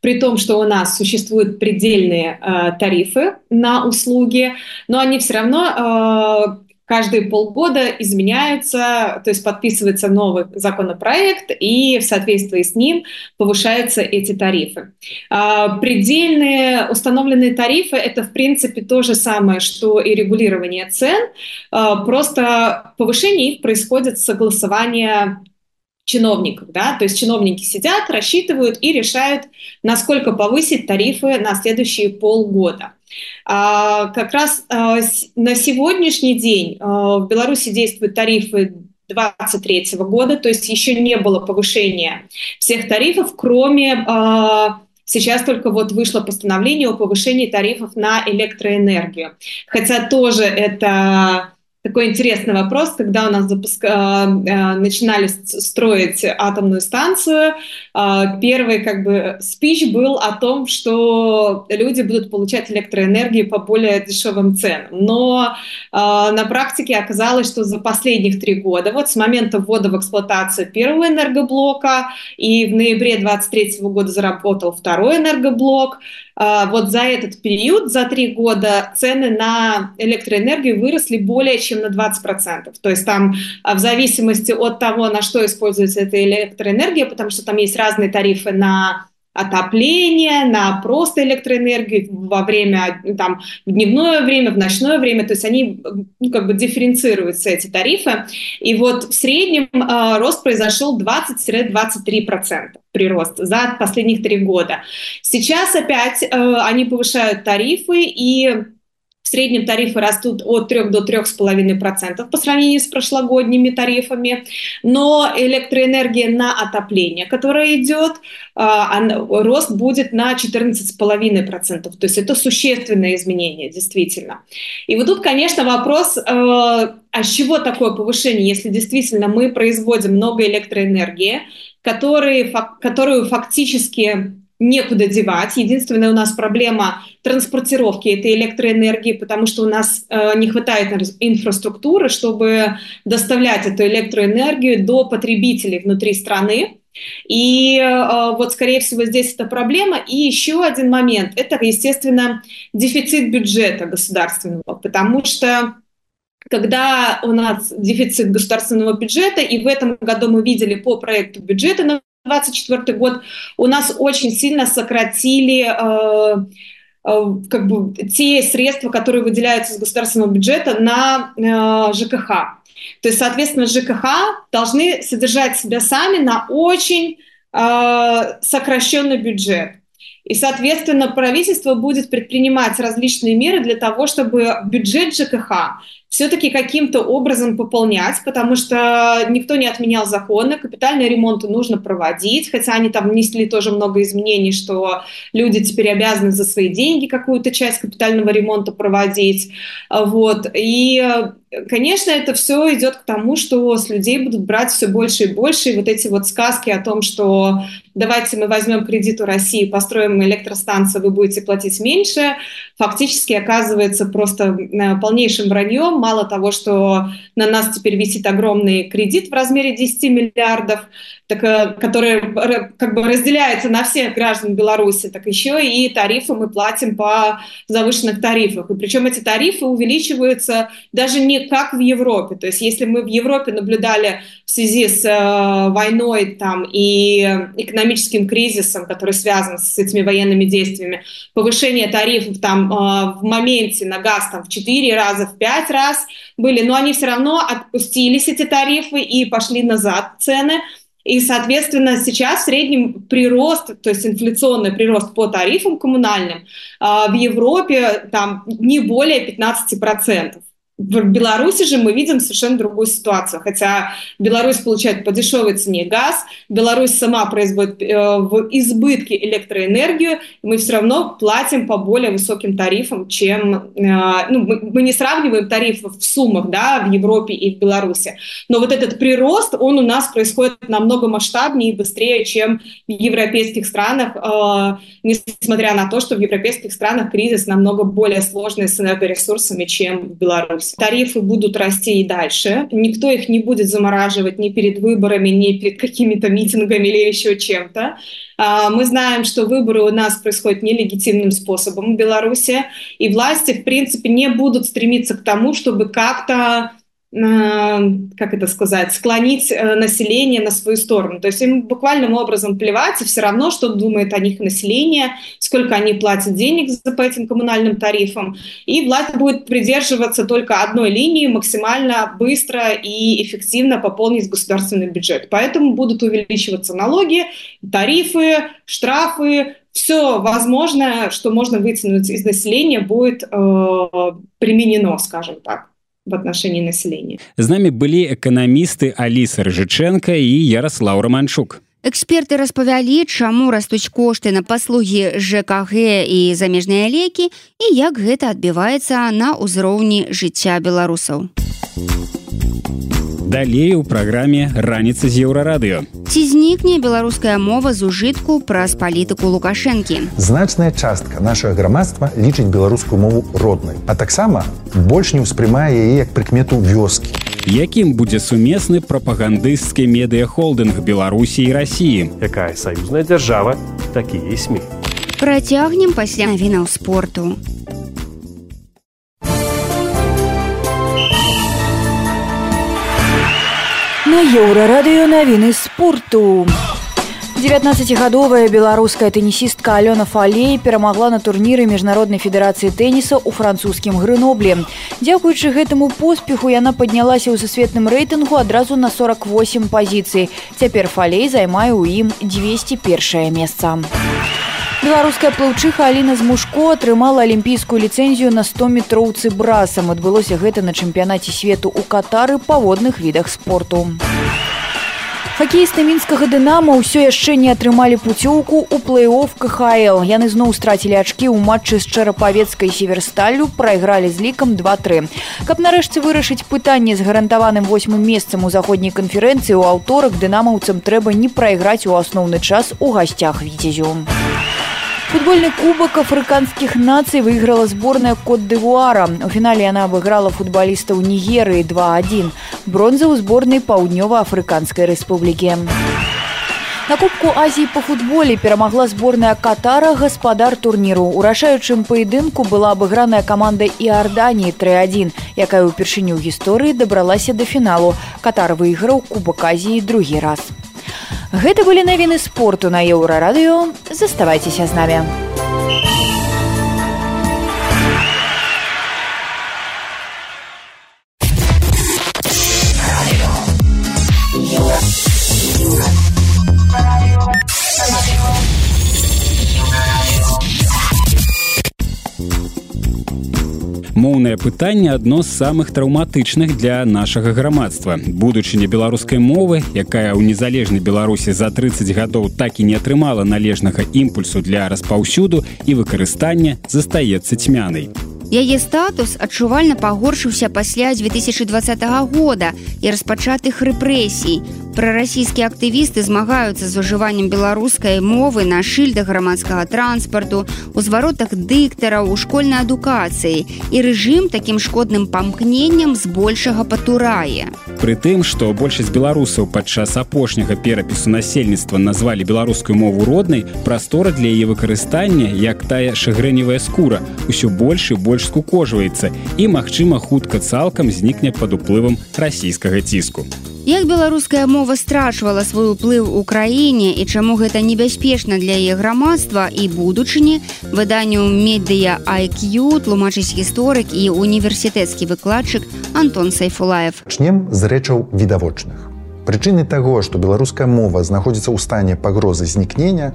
при том, что у нас существуют предельные э, тарифы на услуги, но они все равно э, каждые полгода изменяются, то есть подписывается новый законопроект, и в соответствии с ним повышаются эти тарифы. А, предельные установленные тарифы – это, в принципе, то же самое, что и регулирование цен, а, просто повышение их происходит с согласования чиновников, да, то есть чиновники сидят, рассчитывают и решают, насколько повысить тарифы на следующие полгода. А, как раз а, на сегодняшний день а, в Беларуси действуют тарифы 2023 года, то есть еще не было повышения всех тарифов, кроме а, Сейчас только вот вышло постановление о повышении тарифов на электроэнергию. Хотя тоже это такой интересный вопрос, когда у нас запуск... А, а, начинали строить атомную станцию, а, первый как бы спич был о том, что люди будут получать электроэнергию по более дешевым ценам. Но на практике оказалось, что за последних три года, вот с момента ввода в эксплуатацию первого энергоблока и в ноябре 2023 года заработал второй энергоблок, вот за этот период, за три года, цены на электроэнергию выросли более чем на 20%. То есть там в зависимости от того, на что используется эта электроэнергия, потому что там есть разные тарифы на отопление, на просто электроэнергию во время, там, в дневное время, в ночное время, то есть они ну, как бы дифференцируются, эти тарифы. И вот в среднем э, рост произошел 20-23% прирост за последних три года. Сейчас опять э, они повышают тарифы, и в среднем тарифы растут от 3 до 3,5% по сравнению с прошлогодними тарифами. Но электроэнергия на отопление, которая идет, а, рост будет на 14,5%. То есть это существенное изменение, действительно. И вот тут, конечно, вопрос, э, а с чего такое повышение, если действительно мы производим много электроэнергии, которые, которую фактически некуда девать. Единственная у нас проблема транспортировки этой электроэнергии, потому что у нас э, не хватает инфраструктуры, чтобы доставлять эту электроэнергию до потребителей внутри страны. И э, вот, скорее всего, здесь это проблема. И еще один момент – это, естественно, дефицит бюджета государственного, потому что когда у нас дефицит государственного бюджета, и в этом году мы видели по проекту бюджета 2024 год у нас очень сильно сократили э, э, как бы те средства, которые выделяются из государственного бюджета на э, ЖКХ. То есть, соответственно, ЖКХ должны содержать себя сами на очень э, сокращенный бюджет. И, соответственно, правительство будет предпринимать различные меры для того, чтобы бюджет ЖКХ все-таки каким-то образом пополнять, потому что никто не отменял законы, капитальные ремонты нужно проводить, хотя они там внесли тоже много изменений, что люди теперь обязаны за свои деньги какую-то часть капитального ремонта проводить. Вот. И конечно, это все идет к тому, что с людей будут брать все больше и больше. И вот эти вот сказки о том, что давайте мы возьмем кредит у России, построим электростанцию, вы будете платить меньше, фактически оказывается просто э, полнейшим враньем. Мало того, что на нас теперь висит огромный кредит в размере 10 миллиардов, так, э, который как бы разделяется на всех граждан Беларуси, так еще и тарифы мы платим по завышенных тарифах. И причем эти тарифы увеличиваются даже не как в Европе. То есть если мы в Европе наблюдали в связи с э, войной там, и экономическим кризисом, который связан с этими военными действиями, повышение тарифов там, э, в моменте на газ там, в 4 раза, в 5 раз были, но они все равно отпустились, эти тарифы, и пошли назад цены. И, соответственно, сейчас в среднем прирост, то есть инфляционный прирост по тарифам коммунальным а, в Европе там не более 15%. В Беларуси же мы видим совершенно другую ситуацию. Хотя Беларусь получает по дешевой цене газ, Беларусь сама производит э, в избытке электроэнергию, мы все равно платим по более высоким тарифам, чем... Э, ну, мы, не сравниваем тарифы в суммах да, в Европе и в Беларуси. Но вот этот прирост, он у нас происходит намного масштабнее и быстрее, чем в европейских странах, э, несмотря на то, что в европейских странах кризис намного более сложный с энергоресурсами, чем в Беларуси. Тарифы будут расти и дальше. Никто их не будет замораживать ни перед выборами, ни перед какими-то митингами или еще чем-то. А, мы знаем, что выборы у нас происходят нелегитимным способом в Беларуси, и власти, в принципе, не будут стремиться к тому, чтобы как-то как это сказать, склонить э, население на свою сторону. То есть им буквальным образом плевать, и все равно, что думает о них население, сколько они платят денег за, по этим коммунальным тарифам. И власть будет придерживаться только одной линии, максимально быстро и эффективно пополнить государственный бюджет. Поэтому будут увеличиваться налоги, тарифы, штрафы, все возможное, что можно вытянуть из населения, будет э, применено, скажем так в отношении населения. З нами былі эканамісты Аліса Рыжыченко і Ярослаў Романчук. Эксперты распавялі, чаму растуць кошты на паслугі ЖКГ і замежныя лекі і як гэта адбіваецца на ўзроўні жыцця беларусаў. Далей у праграме раніца з еўрарадыё. Ці знікне беларуская мова з ужытку праз палітыку лукашэнкі. Значная частка нашага грамадства лічыць беларускую мову роднай, а таксама больш не ўспрымае яе як прыкмету вёскі. Якім будзе сумесны прапагандысцкі медыяхолдынг Беларусі і рассіі. Якая саюзная дзяржава, такія і сМ. Працягнем пасля навінаў спорту. На еўрарадыё навіны спорту. 19гадовая беларуская тэнісістка Алёна Фалей перамагла на турніры міжнароднай федэрацыі тэніса ў французскім грыноблі. Дзякуючы гэтаму поспеху яна паднялася ў сусветным рэйтынгу адразу на 48 пазіцый. Цяпер Фалей займае ў ім 201 месца. Беларуская плаўчыха Аліна Змушко атрымала алімпійскую ліцэнзію на 100 метроўцы брасам. Адбылося гэта на чэмпіянаце свету ў катары па водных відах спорту. Хакеісты мінскага дынама ўсё яшчэ не атрымалі пуцёўку ў плэй-офф КХл. Яны зноў страцілі ачкі ў матчы з чарапавецкай северсталлю, прайгралі з лікам 2-3. Каб нарэшце вырашыць пытанне з гарантаваным восьмым месцам у заходняй канферэнцыі ў аўторак дынамаўцам трэба не прайграць у асноўны час у гасцях віцязю. Футбольны кубак афрыканскіх нацый выйграла зборная кот дывуара. У фінале яна абыграла футбалістаў Нігерыі 2-1. Бронза ў зборнай паўднёва-афрыканскай рэспублікі. На кубку Азіі па футболе перамагла зборная катара гаспадар турніру. У рашаючым паядынку была абыграная каманда Іарданіі 3-1, якая ўпершыню гісторыі дабралася да фіналу. Катар выйграў кубак Азіі другі раз. Гэта былі навіны спорту на еўрарадыё, заставайцеся з намі. Моўнае пытанне адно з самых траўматычных для нашага грамадства. Будучыня беларускай мовы якая ў незалежнай беларусі за 30 гадоў так і не атрымала належнага імпульсу для распаўсюду і выкарыстання застаецца цьмянай Яе статус адчувальна пагоршыўся пасля 2020 года і распачатых рэпрэсій. Прарасійскія актывісты змагаюцца з ужываннем беларускай мовы на шыльдах грамадскага транспарту, у зваротах дыктараў у школьнай адукацыі і рэжым такім шкодным памкненнем збольшага патурае. Пры тым, што большасць беларусаў падчас апошняга перапісу насельніцтва назвалі беларускую мову роднай, прастора для яе выкарыстання, як тая шагрэневая скура, усё больш і больш больш скукожваецца і магчыма хутка цалкам знікне пад уплывам расійскага ціску. Як беларуская мова страчвала свой уплыў у краіне і чаму гэта небяспечна для яе грамадства і будучыні выданню медыя IQ тлумачыць гісторык і універсітэцкі выкладчык Антон Сайфулаев. Чнем з рэчаў відавочных. Прычыны таго, што беларуская мова знаходзіцца ў стане пагрозы знікнення,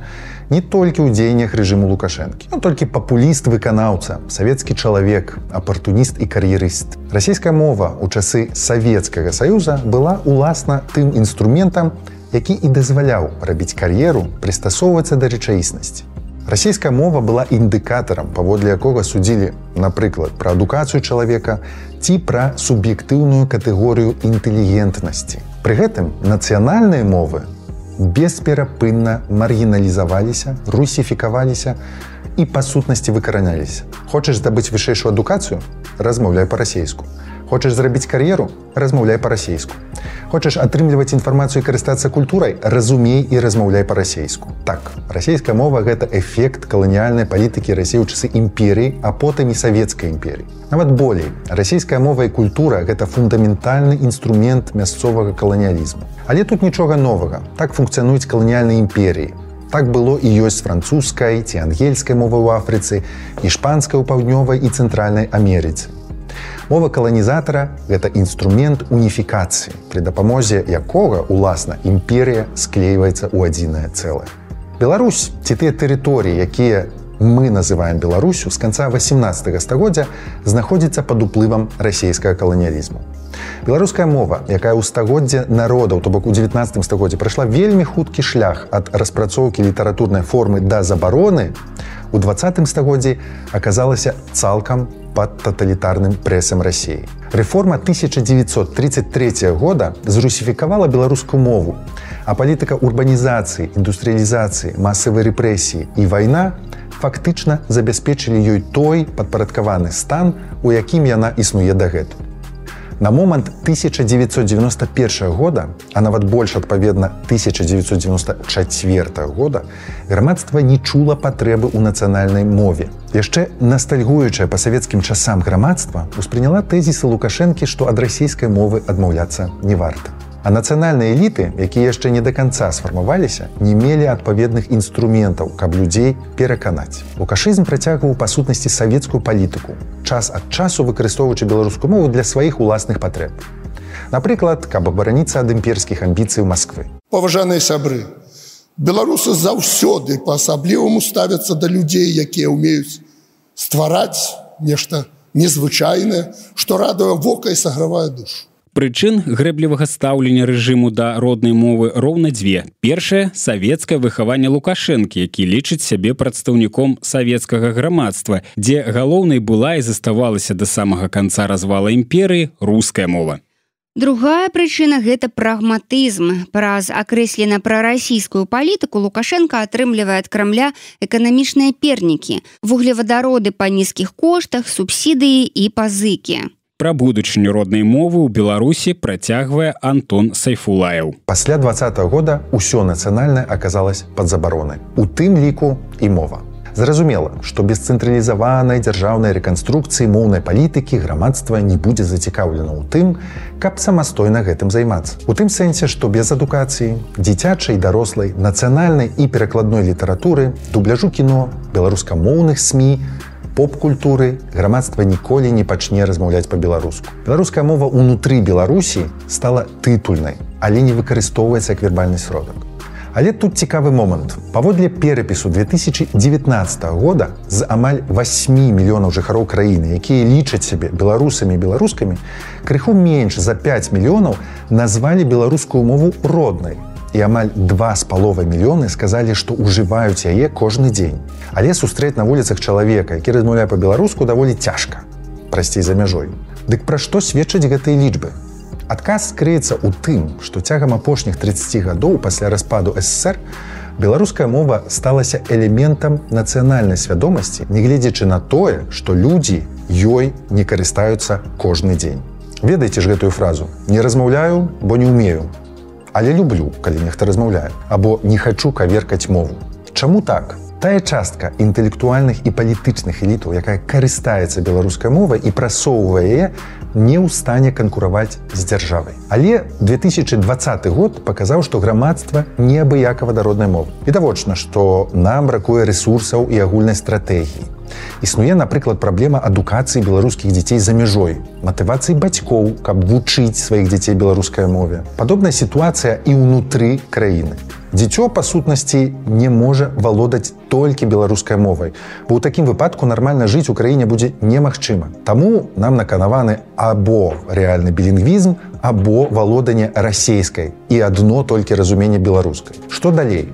не толькі ў дзеяннях рэжыму лукашэнкі. Он толькі папуліст выканаўца, савецкі чалавек, апартуніст і кар'ерыст. Расійская мова ў часы савецкага саюза была уласна тым інструментам, які і дазваляў рабіць кар'еру, прыстасоўвацца да рэчаіснасці. Расійская мова была індыкатарам, паводле якога судзілі, напрыклад, пра адукацыю чалавека ці пра суб'ектыўную катэгорыю інтэлігентнасці. Пры гэтым нацыянальныя мовы бесперапынна маргіналізаваліся, русіфікаваліся і па сутнасці выкараняліся. Хочаш здабыць вышэйшую адукацыю, размаўляй па-расейску. Хочаш зрабіць кар'еру, размаўляй па-расейску. Хочаш атрымліваць інфармацыю і карыстацца культурай, разумей і размаўляй па-расейску. Так, расійская мова гэта эфект каланіяльнай палітыкі рассі ў часы імперіі, а потым і савецкай імперіі. Нават болей, расійская мова і культура гэта фундаментальны інструмент мясцовага каланіялізму. Але тут нічога новага. Так функцыянуюць каланіяльнай імперіі. Так было і ёсць французскай ці ангельскай мовы ў Афрыцы, іспанскай у паўднёвай і цэнтральнай Амерыцы. Мова каланізатара гэта інструмент уніфікацыі, пры дапамозе якога уласна імперія склейваецца ў адзінае цэлае. Беларусь ці тыя тэрыторыі, якія мы называем Беларусю з канца 18 стагоддзя знаходзіцца пад уплывам расійскага каланіялізму. Беларуская мова, якая ў стагоддзе народаў, то бок у 19 стагоддзе прайшла вельмі хуткі шлях ад распрацоўкі літаратурнай формы да забароны, у 20 стагоддзі аказалася цалкам под тоталітарным прэсам рассіі. Рэформа 1933 года зрусіфікавала беларускую мову, а палітыка урбанізацыі, індустрыялізацыі, масавай рэпрэсіі і вайна фактычна забяспечылі ёй той падпарадкаваны стан, у якім яна існуе дагэтуль. На момант 1991 года, а нават больш адпаведна 1994 года, грамадства не чула патрэбы ў нацыянальнай мове. Яшчэ ностальгуючая па савецкім часам грамадства успрыняла тэзісы лукашэнкі, што ад расійскай мовы адмаўляцца не варта. А нацыянальныя эліты, якія яшчэ не да канца сфармаваліся, не мелі адпаведных інструментаў, каб людзей пераканаць. Лукашызм працягваў па сутнасці савецкую палітыку, час ад часу выкарыстоўваючы беларускую мову для сваіх уласных патрэб. Напрыклад, каб абараніцца ад імперскіх амбіцый Масквы. Паважаныя сябры, беларусы заўсёды па-асабліваму ставяцца да людзей, якія ўмеюць ствараць нешта незвычайнае, што радуе вока і сагравае душу. Прычын грэблівага стаўлення рэжыму да роднай мовы роўна дзве. Першае савецкае выхаванне лукашэнкі, які лічыць сябе прадстаўніком савецкага грамадства, дзе галоўнай была і заставалася да самага канца развала імперыі руская мова. Другая прычына гэта прагматызм. Праз акрэслена пра расійскую палітыку Лукашенко атрымлівае ад крамля эканамічныя пернікі, вуглевадароды па нізкіх коштах, субсідыі і пазыкі. Пра будучыню роднай мовы ў Беларусі працягвае Антон Сайфулаев. Пасля два -го года ўсё нацыянальнае аказалось пад забаронай. У тым ліку і мова. Зразумела, што без цэнтралізаванай дзяржаўнай рэканструкцыі моўнай палітыкі грамадства не будзе зацікаўлена ў тым, каб самастойна гэтым займацца. У тым сэнсе, што без адукацыі, дзіцячай дарослай, нацыянальнай і перакладной літаратуры, дубляжу кіно, беларускамоўных СМ, поп-культуры грамадства ніколі не пачне размаўляць па-беларуску. Беларуская мова ўнутры Беларусі стала тытульнай, але не выкарыстоўваецца як вербальны сродак. Але тут цікавы момант. Паводле перапісу 2019 года з амаль 8 мільёнаў жыхароў краіны, якія лічаць сябе беларусамі і беларускамі, крыху менш за 5 мільёнаў назвалі беларускую мову роднай і амаль два з паловай мільёны сказалі, што ўжываюць яе кожны дзень. Але сустрэць на вуліцах чалавека, які размаўляе па-беларуску даволі цяжка прасцей за мяжой. Дык пра што сведчаць гэтыя лічбы? Адказ скрыецца ў тым, што цягам апошніх 30 гадоў пасля распаду ССР беларуская мова сталася элементам нацыянальнай свядомасці, нягледзячы на тое, што людзі ёй не карыстаюцца кожны дзень. Ведаеце ж гэтую фразу: не размаўляю, бо не умею, але люблю калі нехта размаўляе або не хачу каверкаць мову. Чаму так? Тая частка інтэлектуальных і палітычных элітаў якая карыстаецца беларускай мовай і прасоўвае яе не ў стане канкураваць з дзяржавай але 2020 год паказаў што грамадства неабыякава да роднай мовы відавочна што нам бракуе ресурсаў і агульнай стратэгіі Існуе, напрыклад, праблема адукацыі беларускіх дзяцей за мяжой, матывацыі бацькоў, каб вучыць сваіх дзяцей беларускай мове. Падобная сітуацыя і ўнутры краіны. Дзіцё па сутнасці не можа валодаць толькі беларускай мовай. Бо ў такім выпадку нармальна жыць у краіне будзе немагчыма. Таму нам наканаваны або рэальны білінгвізм, або валоданне расейскай і адно толькі разуменне беларускай. Што далей?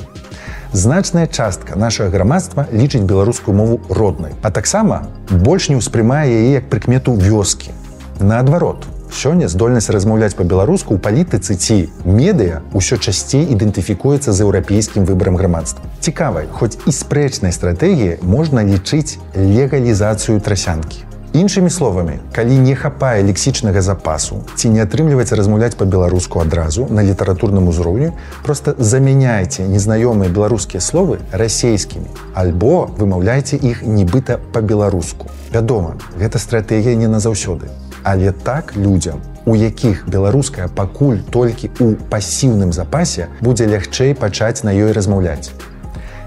значная частка нашага грамадства лічыць беларускую мову роднай а таксама больш не ўспрымае яе як прыкмету вёскі наадварот сёння здольнасць размаўляць па-беларуску ў палітыцы ці медыа ўсё часцей ідэнтыфікуецца з еўрапейскім выбарам грамадства. Цікавай хоць і спрэчнай стратэгіі можна лічыць легалізацыю трасянкі. Іншымі словамі калі не хапае лексічнага запасу ці не атрымліваецца размаўляць по-беларуску адразу на літаратурным узроўню просто замяняйте незнаёмыя беларускія словы расійскімі альбо вымаўляйте іх нібыта по-беларуску вядома гэта стратэгія не назаўсёды але так людзям у якіх беларуская пакуль толькі у пасіўным запасе будзе лягчэй пачаць на ёй размаўляць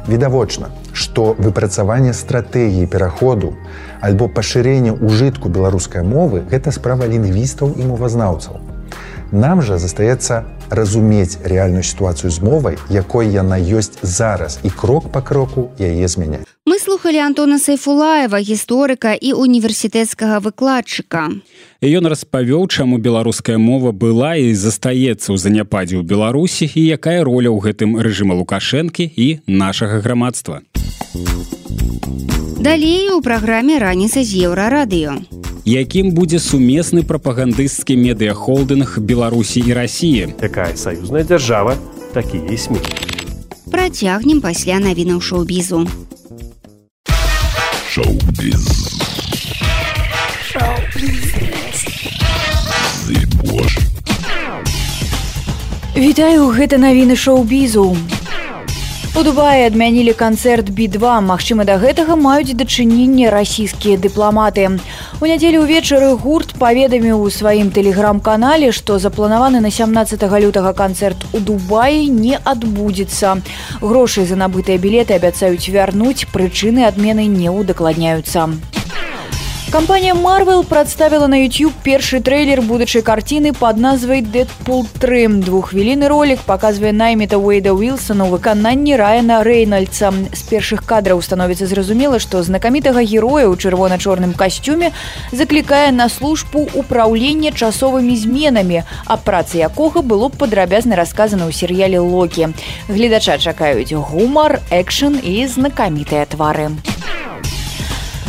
відавочна што выпрацаванне стратэгіі пераходу альбо пашырэнне ўжытку беларускай мовы гэта справа лінгвістаў і мовазнаўцаў. Нам жа застаецца разумець рэальную сітуацыю з мовай, якой яна ёсць зараз і крок па кроку яе змяняць. Мы слухали Антона Сайфулаева, гісторыка і універсітэцкага выкладчыка. Ён распавёў, чаму беларуская мова была і застаецца ў заняпадзе ў Беларусі і якая роля ў гэтым рэжыма лукашэнкі і нашага грамадства. Далей у праграме раніца з еўрарадыё. Якім будзе сумесны прапагандысцкі медыяхолдынг Беларусі і рассіі. Якая саюзная дзяржава, такія і смі. Працягнем пасля навінаў шоу-бізу. Шоу-біз. Вітаю гэта навіны шоу-бізу. У Дубаі адмянілі канцэрт B2. Магчыма, да гэтага маюць дачыненне расійскія дыпламаты. У нядзелю ўвечары гурт паведаміў у сваім тэлеграм-канале, што запланаваны на 17 лютага канцэрт у Дубаі не адбудзецца. Грошы за набытыя білеты абяцаюць вярнуць, прычыны адмены не ўдакладняюцца. Кампанія Marvel прадставіла на YouTube першы трэйлер будучай карціны пад назвай Дэдпул 3. Двуххвіліны ролик паказвае найміта Уэйда Уилсона выкананні Райана Рэйнальдса. З першых кадраў становіцца зразумела, што знакамітага героя ў чырвона-чорным касцюме заклікае на службу ўпраўлення часовымі зменамі, аб працы якога было падрабязна расказана ў серыяле Локі. Гледача чакаюць гумар, экшн і знакамітыя твары.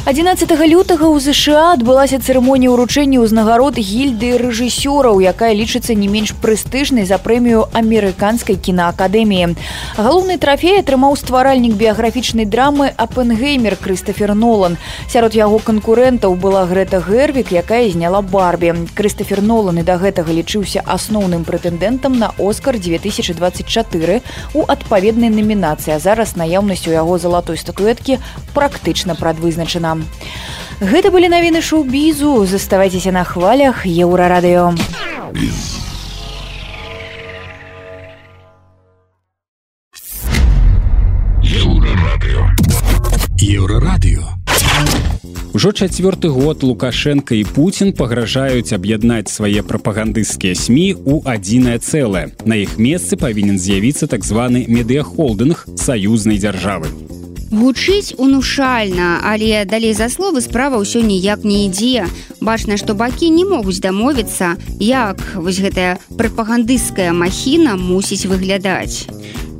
11 лютага ў ЗША адбылася цырымонія ўручэння ўзнагарод гільды рэжысёраў, якая лічыцца не менш прэстыжнай за прэмію амерыканскай кінаакадэміі. Галоўны трафей атрымаў стваральнік біяграфічнай драмы Апенгеймер Крыстафер Нолан. Сярод яго канкурэнтаў была Грэта Гэрвік, якая зняла барбі. Крыстафер Нолан і да гэтага лічыўся асноўным прэтэндэнтам на Оскар 2024 у адпаведнай намінацыі. Зараз наяўнасць у яго залатой статуэткі практычна прадвызначана. Гэта былі навіны шоу-бізу, заставайцеся на хвалях еўрарадыё. Еўрарадыё. Ужо чацвёрты год Лукашенко і Пуін пагражаюць аб'яднаць свае прапагандысцкія СМі ў адзінае цэлае. На іх месцы павінен з'явіцца так званы медыяхолдынг саюзнай дзяржавы. Гучыць унушальна, але далей за словы справа ўсё ніяк не ідзе. Бачна, што бакі не могуць дамовіцца, як вось гэтая прапагандысцкая махіна мусіць выглядаць.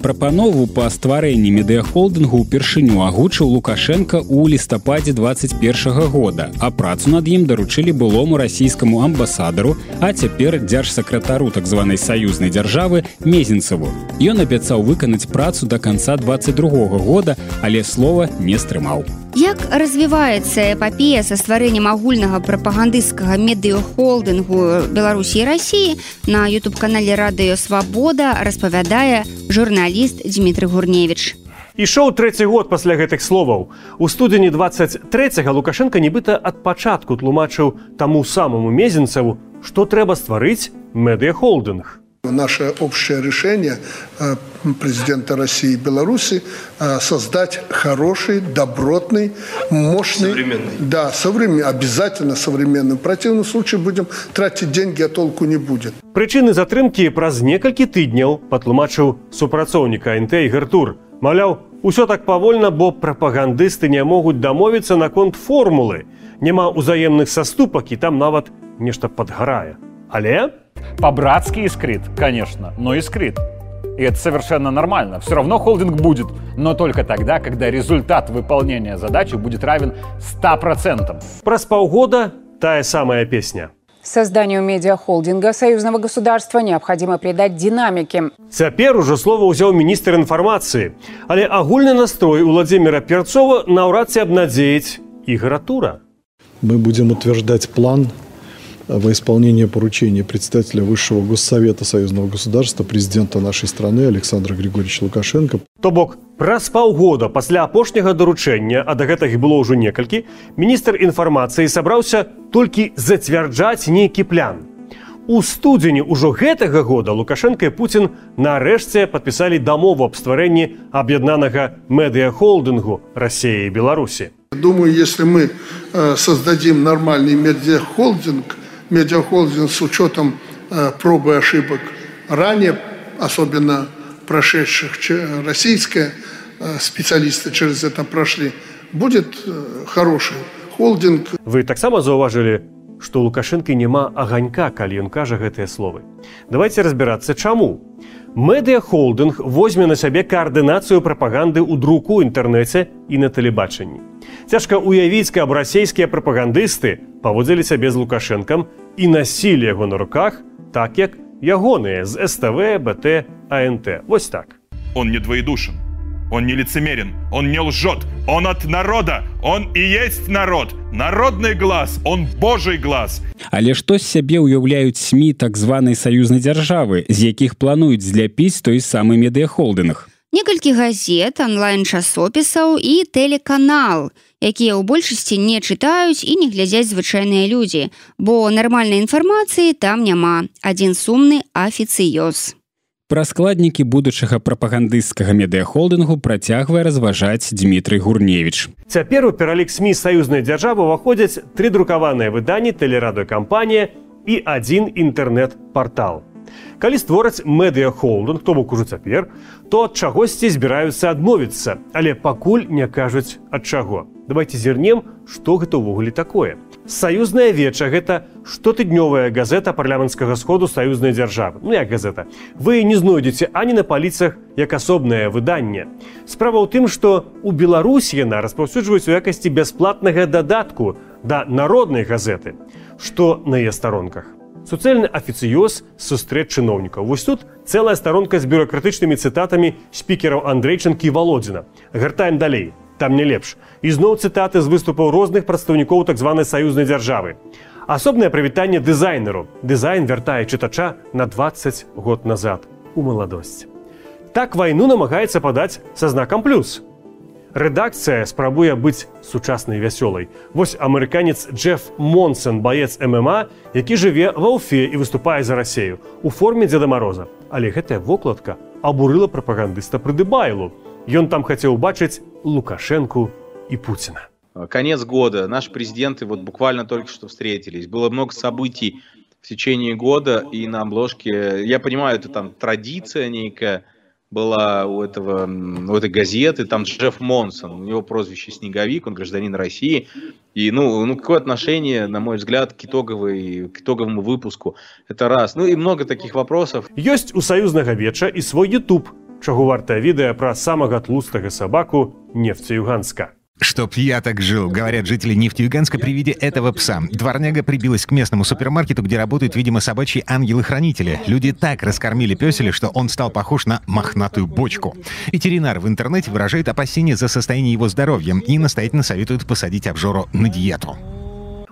Прапанову па стварэнні медыяхолдынгу ўпершыню агучыў Лукашенко ў лістападзе 21 года, а працу над ім даручылі былому расійскаму амбасадару, а цяпер дзяржсакратару так званай саюзнай дзяржавы мезенцаву. Ён абяцаў выканаць працу да канца 22 года, але слова не стрымаў. Як развіваецца эпапея са стварэннем агульнага прапагандысцкага медыяхолдынгу Беларусі і рассіі на YouTube-канале радыё Свабода распавядае журналіст Дмітрый Гурневіч. Ішоў трэці год пасля гэтых словаў. У студзені 23 Лукашенко нібыта ад пачатку тлумачыў таму самому мезенцаву, што трэба стварыць медыяхолдынг. Наше общее решение э, президента России и Беларуси э, создать хороший, добротный, мощный... Современный. Да, современный, обязательно современный. В противном случае будем тратить деньги, а толку не будет. Прычыны затрымкі праз некалькі тыдняў патлумачыў супрацоўніка НТ Ігар Тур. Маўляў, усё так павольна, бо прапагандысты не могуць дамовіцца наконт формулы. Няма ўзаемных саступак і там нават нешта падгарае. Але По-братски искрит, конечно, но искрит. И это совершенно нормально. Все равно холдинг будет, но только тогда, когда результат выполнения задачи будет равен 100%. Праз паўгода тая самая песня. Созданию медиахолдинга союзного государства необходимо придать динамики. Цяпер ужо слова ўзяў міністр інфармацыі, але агульны настрой Владзіміра Перцова наўрад ці абнадзеяць Ігора Тура. Мы будем утверждать план во исполнение поручения председателя Высшего Госсовета Союзного государства, президента нашей страны Александра Григорьевича Лукашенко. То бок, праз паўгода пасля апошняга даручэння, а да гэтага было ўжо некалькі, міністр інфармацыі сабраўся толькі зацвярджаць нейкі план. У студзені ўжо гэтага года Лукашенко і Пуін нарэшце падпісалі дамову аб стварэнні аб'яднанага медыяхолдынгу Расіі і Беларусі. Думаю, если мы э, создадим нормальный медиахолдинг, медиахолдинг с учетом э, пробы ошибок ранее, особенно прошедших российские э, специалисты через это прошли, будет э, хороший холдинг. Вы таксама заўважылі, што Лукашэнкі няма аганька, калі ён кажа гэтыя словы. Давайте разбірацца чаму. Медыахолдынг возьме на сябе каардынацыю прапаганды ў друку інтэрнэце і на тэлебачанні. Цяжка уявіць, каб расійскія прапагандысты паводзілі сябе з лукашэнкам і насілі яго на руках, так як ягоныя з СТВ, БТ, АНТ. Вось так. Он не двоедушен. Он не лицемерен, он не лжет, он от народа, он и есть народ, народный глаз, он божий глаз. Але што з сябе ўяўляюць СМі так званай саюзнай дзяржавы, з якіх плануюць зляпіць той самы медыахолдынг. Некалькі газет, онлайн-часопісаў і тэлеканал, якія ў большасці не чытаюць і не глядзяць звычайныя людзі, бо нармальнай інфармацыі там няма. Адзін сумны афіцыёз. Пра складнікі будучага прапагандысцкага медыахолдынгу працягвае разважаць Дмітрый Гурневіч. Цяпер у пералік СМі саюзнай дзяржавы ўваходзяць тры друкаваныя выданні тэлерадыёкампанія і адзін інтэрнэт-партал. Калі створаць медыахолдынг, то бок ужо цяпер, то ад чагосьці збіраюцца адмовіцца, але пакуль не кажуць ад чаго. Давайте зірнем, што гэта ўвогуле такое. Саюзная веча гэта штотыднёвая газета парламенцкага сходу саюзнай дзяржавы. Ну як газета. Вы не знойдзеце ані на паліцах як асобнае выданне. Справа ў тым, што у Беларусі яна распаўсюджваюць у якасці бясплатнага дадатку да народнай газеты, што на яе старонках суцэльны афіцыёз сустрэч чыноўнікаў вось тут цэлая старонка з бюрократычнымі цытатамі спікераў андрэйчанкі валодзіна гартаем далей там не лепш ізноў цытаты з выступаў розных прадстаўнікоў так званай саюзнай дзяржавы асобнае прывітанне дызайнеру дызайн вяртае чытача на 20 год назад у маладосць так вайну намагаецца падаць са знакам плюс рэдакцыя спрабуе быць сучаснай вясёлай. Вось амерыканец Джеф Монсон баец ММА, які жыве ва ўфе і выступае за рассею у форме дзеда мароза. Але гэтая вокладка абурыла прапагандыста прыдыбайлу. Ён там хацеў убачыць лукашэнку і Пуціна. Конец года. Наши президенты вот буквально только что встретились. Было много событий в течение года, и на обложке, я понимаю, это там традиция некая, была у, этого, у этой газеты, там Джефф Монсон, у него прозвище Снеговик, он гражданин России. И, ну, ну какое отношение, на мой взгляд, к, итоговой, к итоговому выпуску? Это раз. Ну и много таких вопросов. Есть у Союзного веча и свой YouTube, чего вартое видео про самого тлустого собаку Нефтеюганска. Чтоб я так жил, говорят жители Нефтеюганска при виде этого пса. Дворняга прибилась к местному супермаркету, где работают, видимо, собачьи ангелы-хранители. Люди так раскормили песеля, что он стал похож на мохнатую бочку. Ветеринар в интернете выражает опасения за состояние его здоровья и настоятельно советует посадить обжору на диету.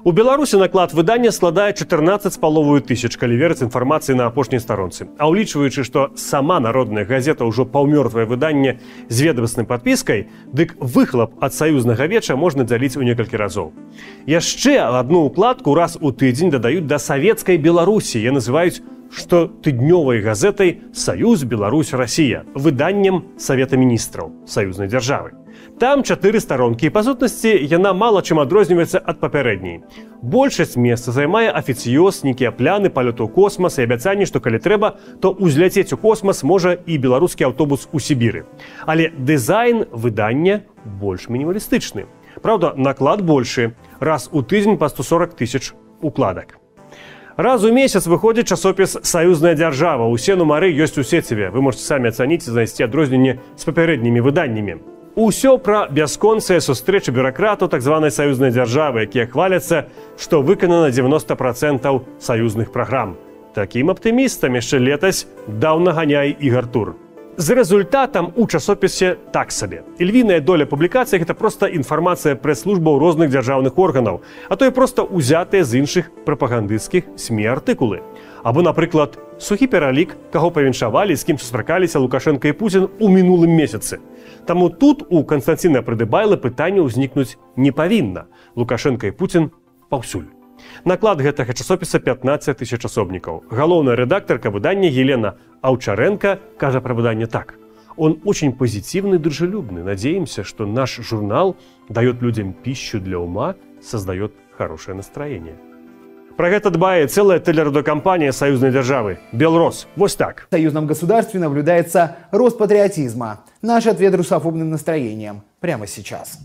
У беларусі наклад выдання складае 14 з паловую тысяч калі верыць інфармацыі на апошняй старонцы. А ўлічваючы што сама народная газета ўжо паўмёртвае выданне з ведомасным падпіскай дык выхлап ад саюзнага веча можна дзяліць у некалькі разоў. Яшчэ адну укладку раз у тыдзень дадаюць да савецкай беларусі. Я называюць што тыднёвай газетай саюз Беларусь Росія выданнем савета міністраў саюзнай дзяржавы Там чатыры старонкі і па сутнасці яна мала чым адрозніваецца ад папярэдняй. Большасць месца займае афіцыёз, нейкія пляны палёту космас і абяцанні, што калі трэба, то ўзляцець у космас можа і беларускі аўтобус у Сібіры. Але дызайн выдання больш мінімалістычны. Праўда, наклад большы, раз у тыдзень па 140 тысяч укладак. Раз у месяц выходзіць часопіс саюзная дзяржава. Усе нумары ёсць у сеціве. Вы можете самі ацаніць і знайсці адрозненне з папярэднімі выданнямі. Усё пра бясконцыя сустрэчы бюракрату так званай саюзнай дзяржавы, якія хваляцца, што выканана 90 процентаў саюзных праграм. Такім аптымістам яшчэ летась даў наганяй і гартур. З рэзультатам у часопісе так сабе. Ільвіная доля публікацый гэта проста інфармацыя прэс-службаў розных дзяржаўных органаў, а то і проста ўзятыя з іншых прапагандысцкіх сМ артыкулы. Або, напрыклад, сухі пералік, каго павіншавалі, з кім сустракаліся Лукашенко і Пузін у мінулым месяцы. Таму тут у Канстанціна прыдыбайла пытанне ўзнікнуць не павінна. Лукашенко і Пуін паўсюль. Наклад гэтага часопіса 15 тысяч асобнікаў. Галоўная рэдактарка выдання Елена Аўчаренко кажа пра выданне так. Он очень позитивный и дружелюбный. Надеемся, что наш журнал дает людям пищу для ума, создает хорошее настроение. Про гэта дбае целая телерадокомпания союзной державы «Белрос». Вот так. В союзном государстве наблюдается рост патриотизма. Наш ответ русофобным настроением. Прямо сейчас.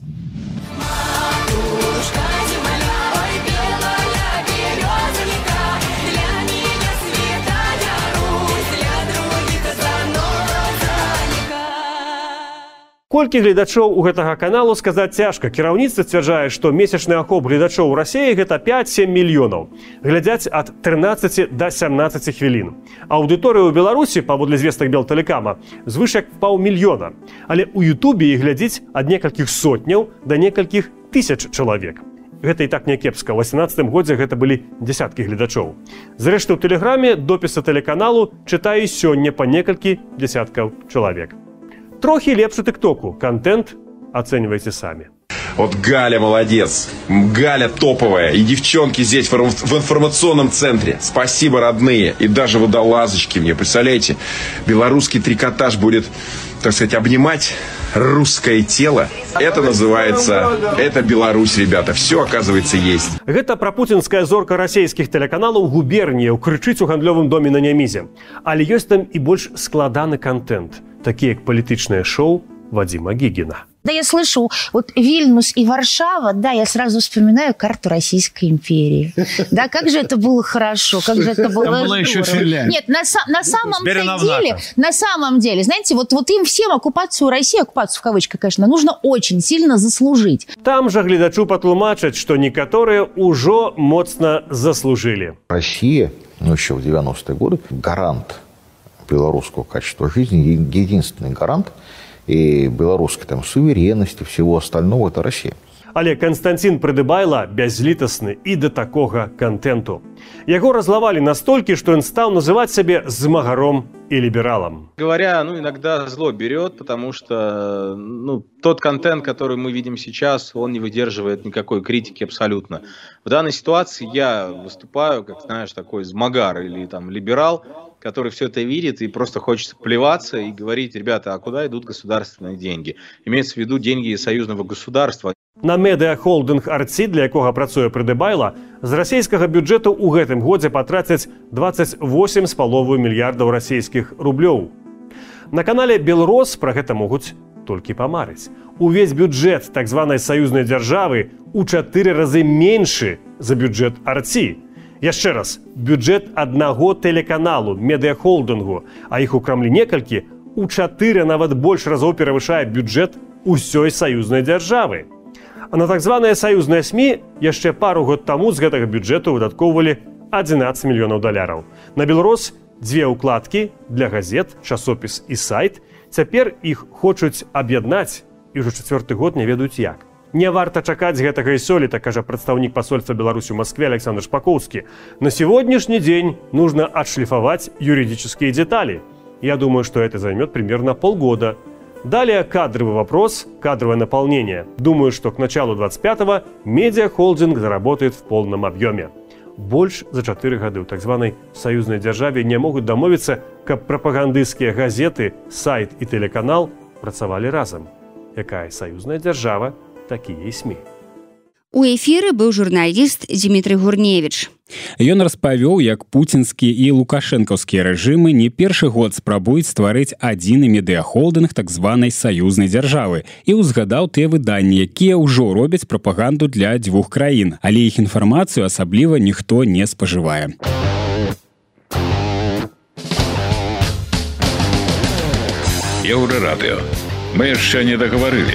Колькі гледачоў у гэтага каналу сказаць цяжка. Кіраўніцтва сцвярджае што месячны ахоп гледачоў у рассіі гэта 5-7 мільёнаў. Глядзяць ад 13 до 17 хвілін. Аўдыторыя ў беларусі паводле звестак белтэлекама звышак паўмільёна. Але у Ютубе і глядзіць ад некалькіх сотняў да некалькіх тысяч чалавек. Гэта і так някепска ў 18 годзе гэта былі десяткі гледачоў. Зрэшты ў тэлеграме допіса тэлеканалу чытаю сёння па некалькі десяткаў чалавек трохі лепш у тыктоку контент оценивайте сами Вот Галя молодец. Галя топовая. И девчонки здесь в информационном центре. Спасибо, родные. И даже водолазочки мне. Представляете, белорусский трикотаж будет, так сказать, обнимать русское тело. Это называется, это Беларусь, ребята. Все, оказывается, есть. Гэта прапуцінская зорка расійскіх тэлеканалаў губерніяў крычыць у гандлёвым доме на нямізе. Але ёсць там і больш складаны контент, такі як палітычнае шоу Вадзіма Гігіна. Да, я слышу, вот Вильнюс и Варшава, да, я сразу вспоминаю карту Российской империи. Да, как же это было хорошо, как же это было Там была еще Финляндия. Нет, на, на самом Теперь она в деле, НАТО. на самом деле, знаете, вот, вот им всем оккупацию России, оккупацию в кавычках, конечно, нужно очень сильно заслужить. Там жа гледачу патлумачаць, што некаторыя ўжо моцна заслужылі. Россия, ну еще в 90-е годы, гарант белорусского качества жизни, е- единственный гарант и белорусской там суверенности, всего остального, это Россия. Але Канстанцін Прыдыбайла бязлітасны і да такога контенту. Яго разлавалі настолькі, што ён стаў называць сябе змагаром і лібералам. Говоря, ну, иногда зло берет, потому что ну, тот контент, который мы видим сейчас, он не выдерживает никакой критики абсолютно. В данной ситуации я выступаю, как знаешь, такой змагар или там либерал, который все это видит и просто хочет плеваться и говорить, ребята, а куда идут государственные деньги? Имеется в виду деньги союзного государства. На медыахолдынг арці, для якога працуе прыдыбайла, з расійскага бюджэту ў гэтым годзе патрацяць 28 з паловую мільярдаў расійскіх рублёў. На канале Белрос пра гэта могуць толькі памарыць. Увесь бюджэт так званай саюзнай дзяржавы у чатыры разы меншы за бюджэт арці. Яшчэ раз бюджэт аднаго тэлеканалу медыахолдынгу, а іх у крамлі некалькі у чатыры нават больш разоў перавышае бюджэт усёй саюзнай дзяржавы. А на так званыя саюзныя СМі яшчэ пару год таму з гэтага бюджэту выдаткоўвалі 11 мільёнаў даляраў. На беларус дзве ўкладкі для газет, часопіс і сайт. Цяпер іх хочуць аб'яднаць і ўжо чацвёрты год не ведаюць як. Не варта чакаць гэтага і сёлета, кажа прадстаўнік пасольства Беларусі ў Маскве Александр Шпакоўскі. На сегодняшний день нужно отшлифовать юридические детали. Я думаю, что это займет примерно полгода. Далее кадровый вопрос, кадровое наполнение. Думаю, что к началу 25-го медиахолдинг заработает в полном объеме. Больш за 4 гады ў так званай саюзнай дзяржаве не могуць дамовіцца, каб прапагандысцкія газеты, сайт і тэлеканал працавалі разам. Якая саюзная дзяржава, такія і СМі. У эфіры быў журналіст Дмітрый Гурневіч. Ён распавёў, як пуцінскі і лукашэнкаўскія рэжымы не першы год спрабуюць стварыць адзіны медыахолдынг так званай саюзнай дзяржавы і ўзгадаў тыя выданні, якія ўжо робяць прапаганду для дзвюх краін, але іх інфармацыю асабліва ніхто не спажывае. Еўрарадыё. Мы яшчэ не дагаварылі.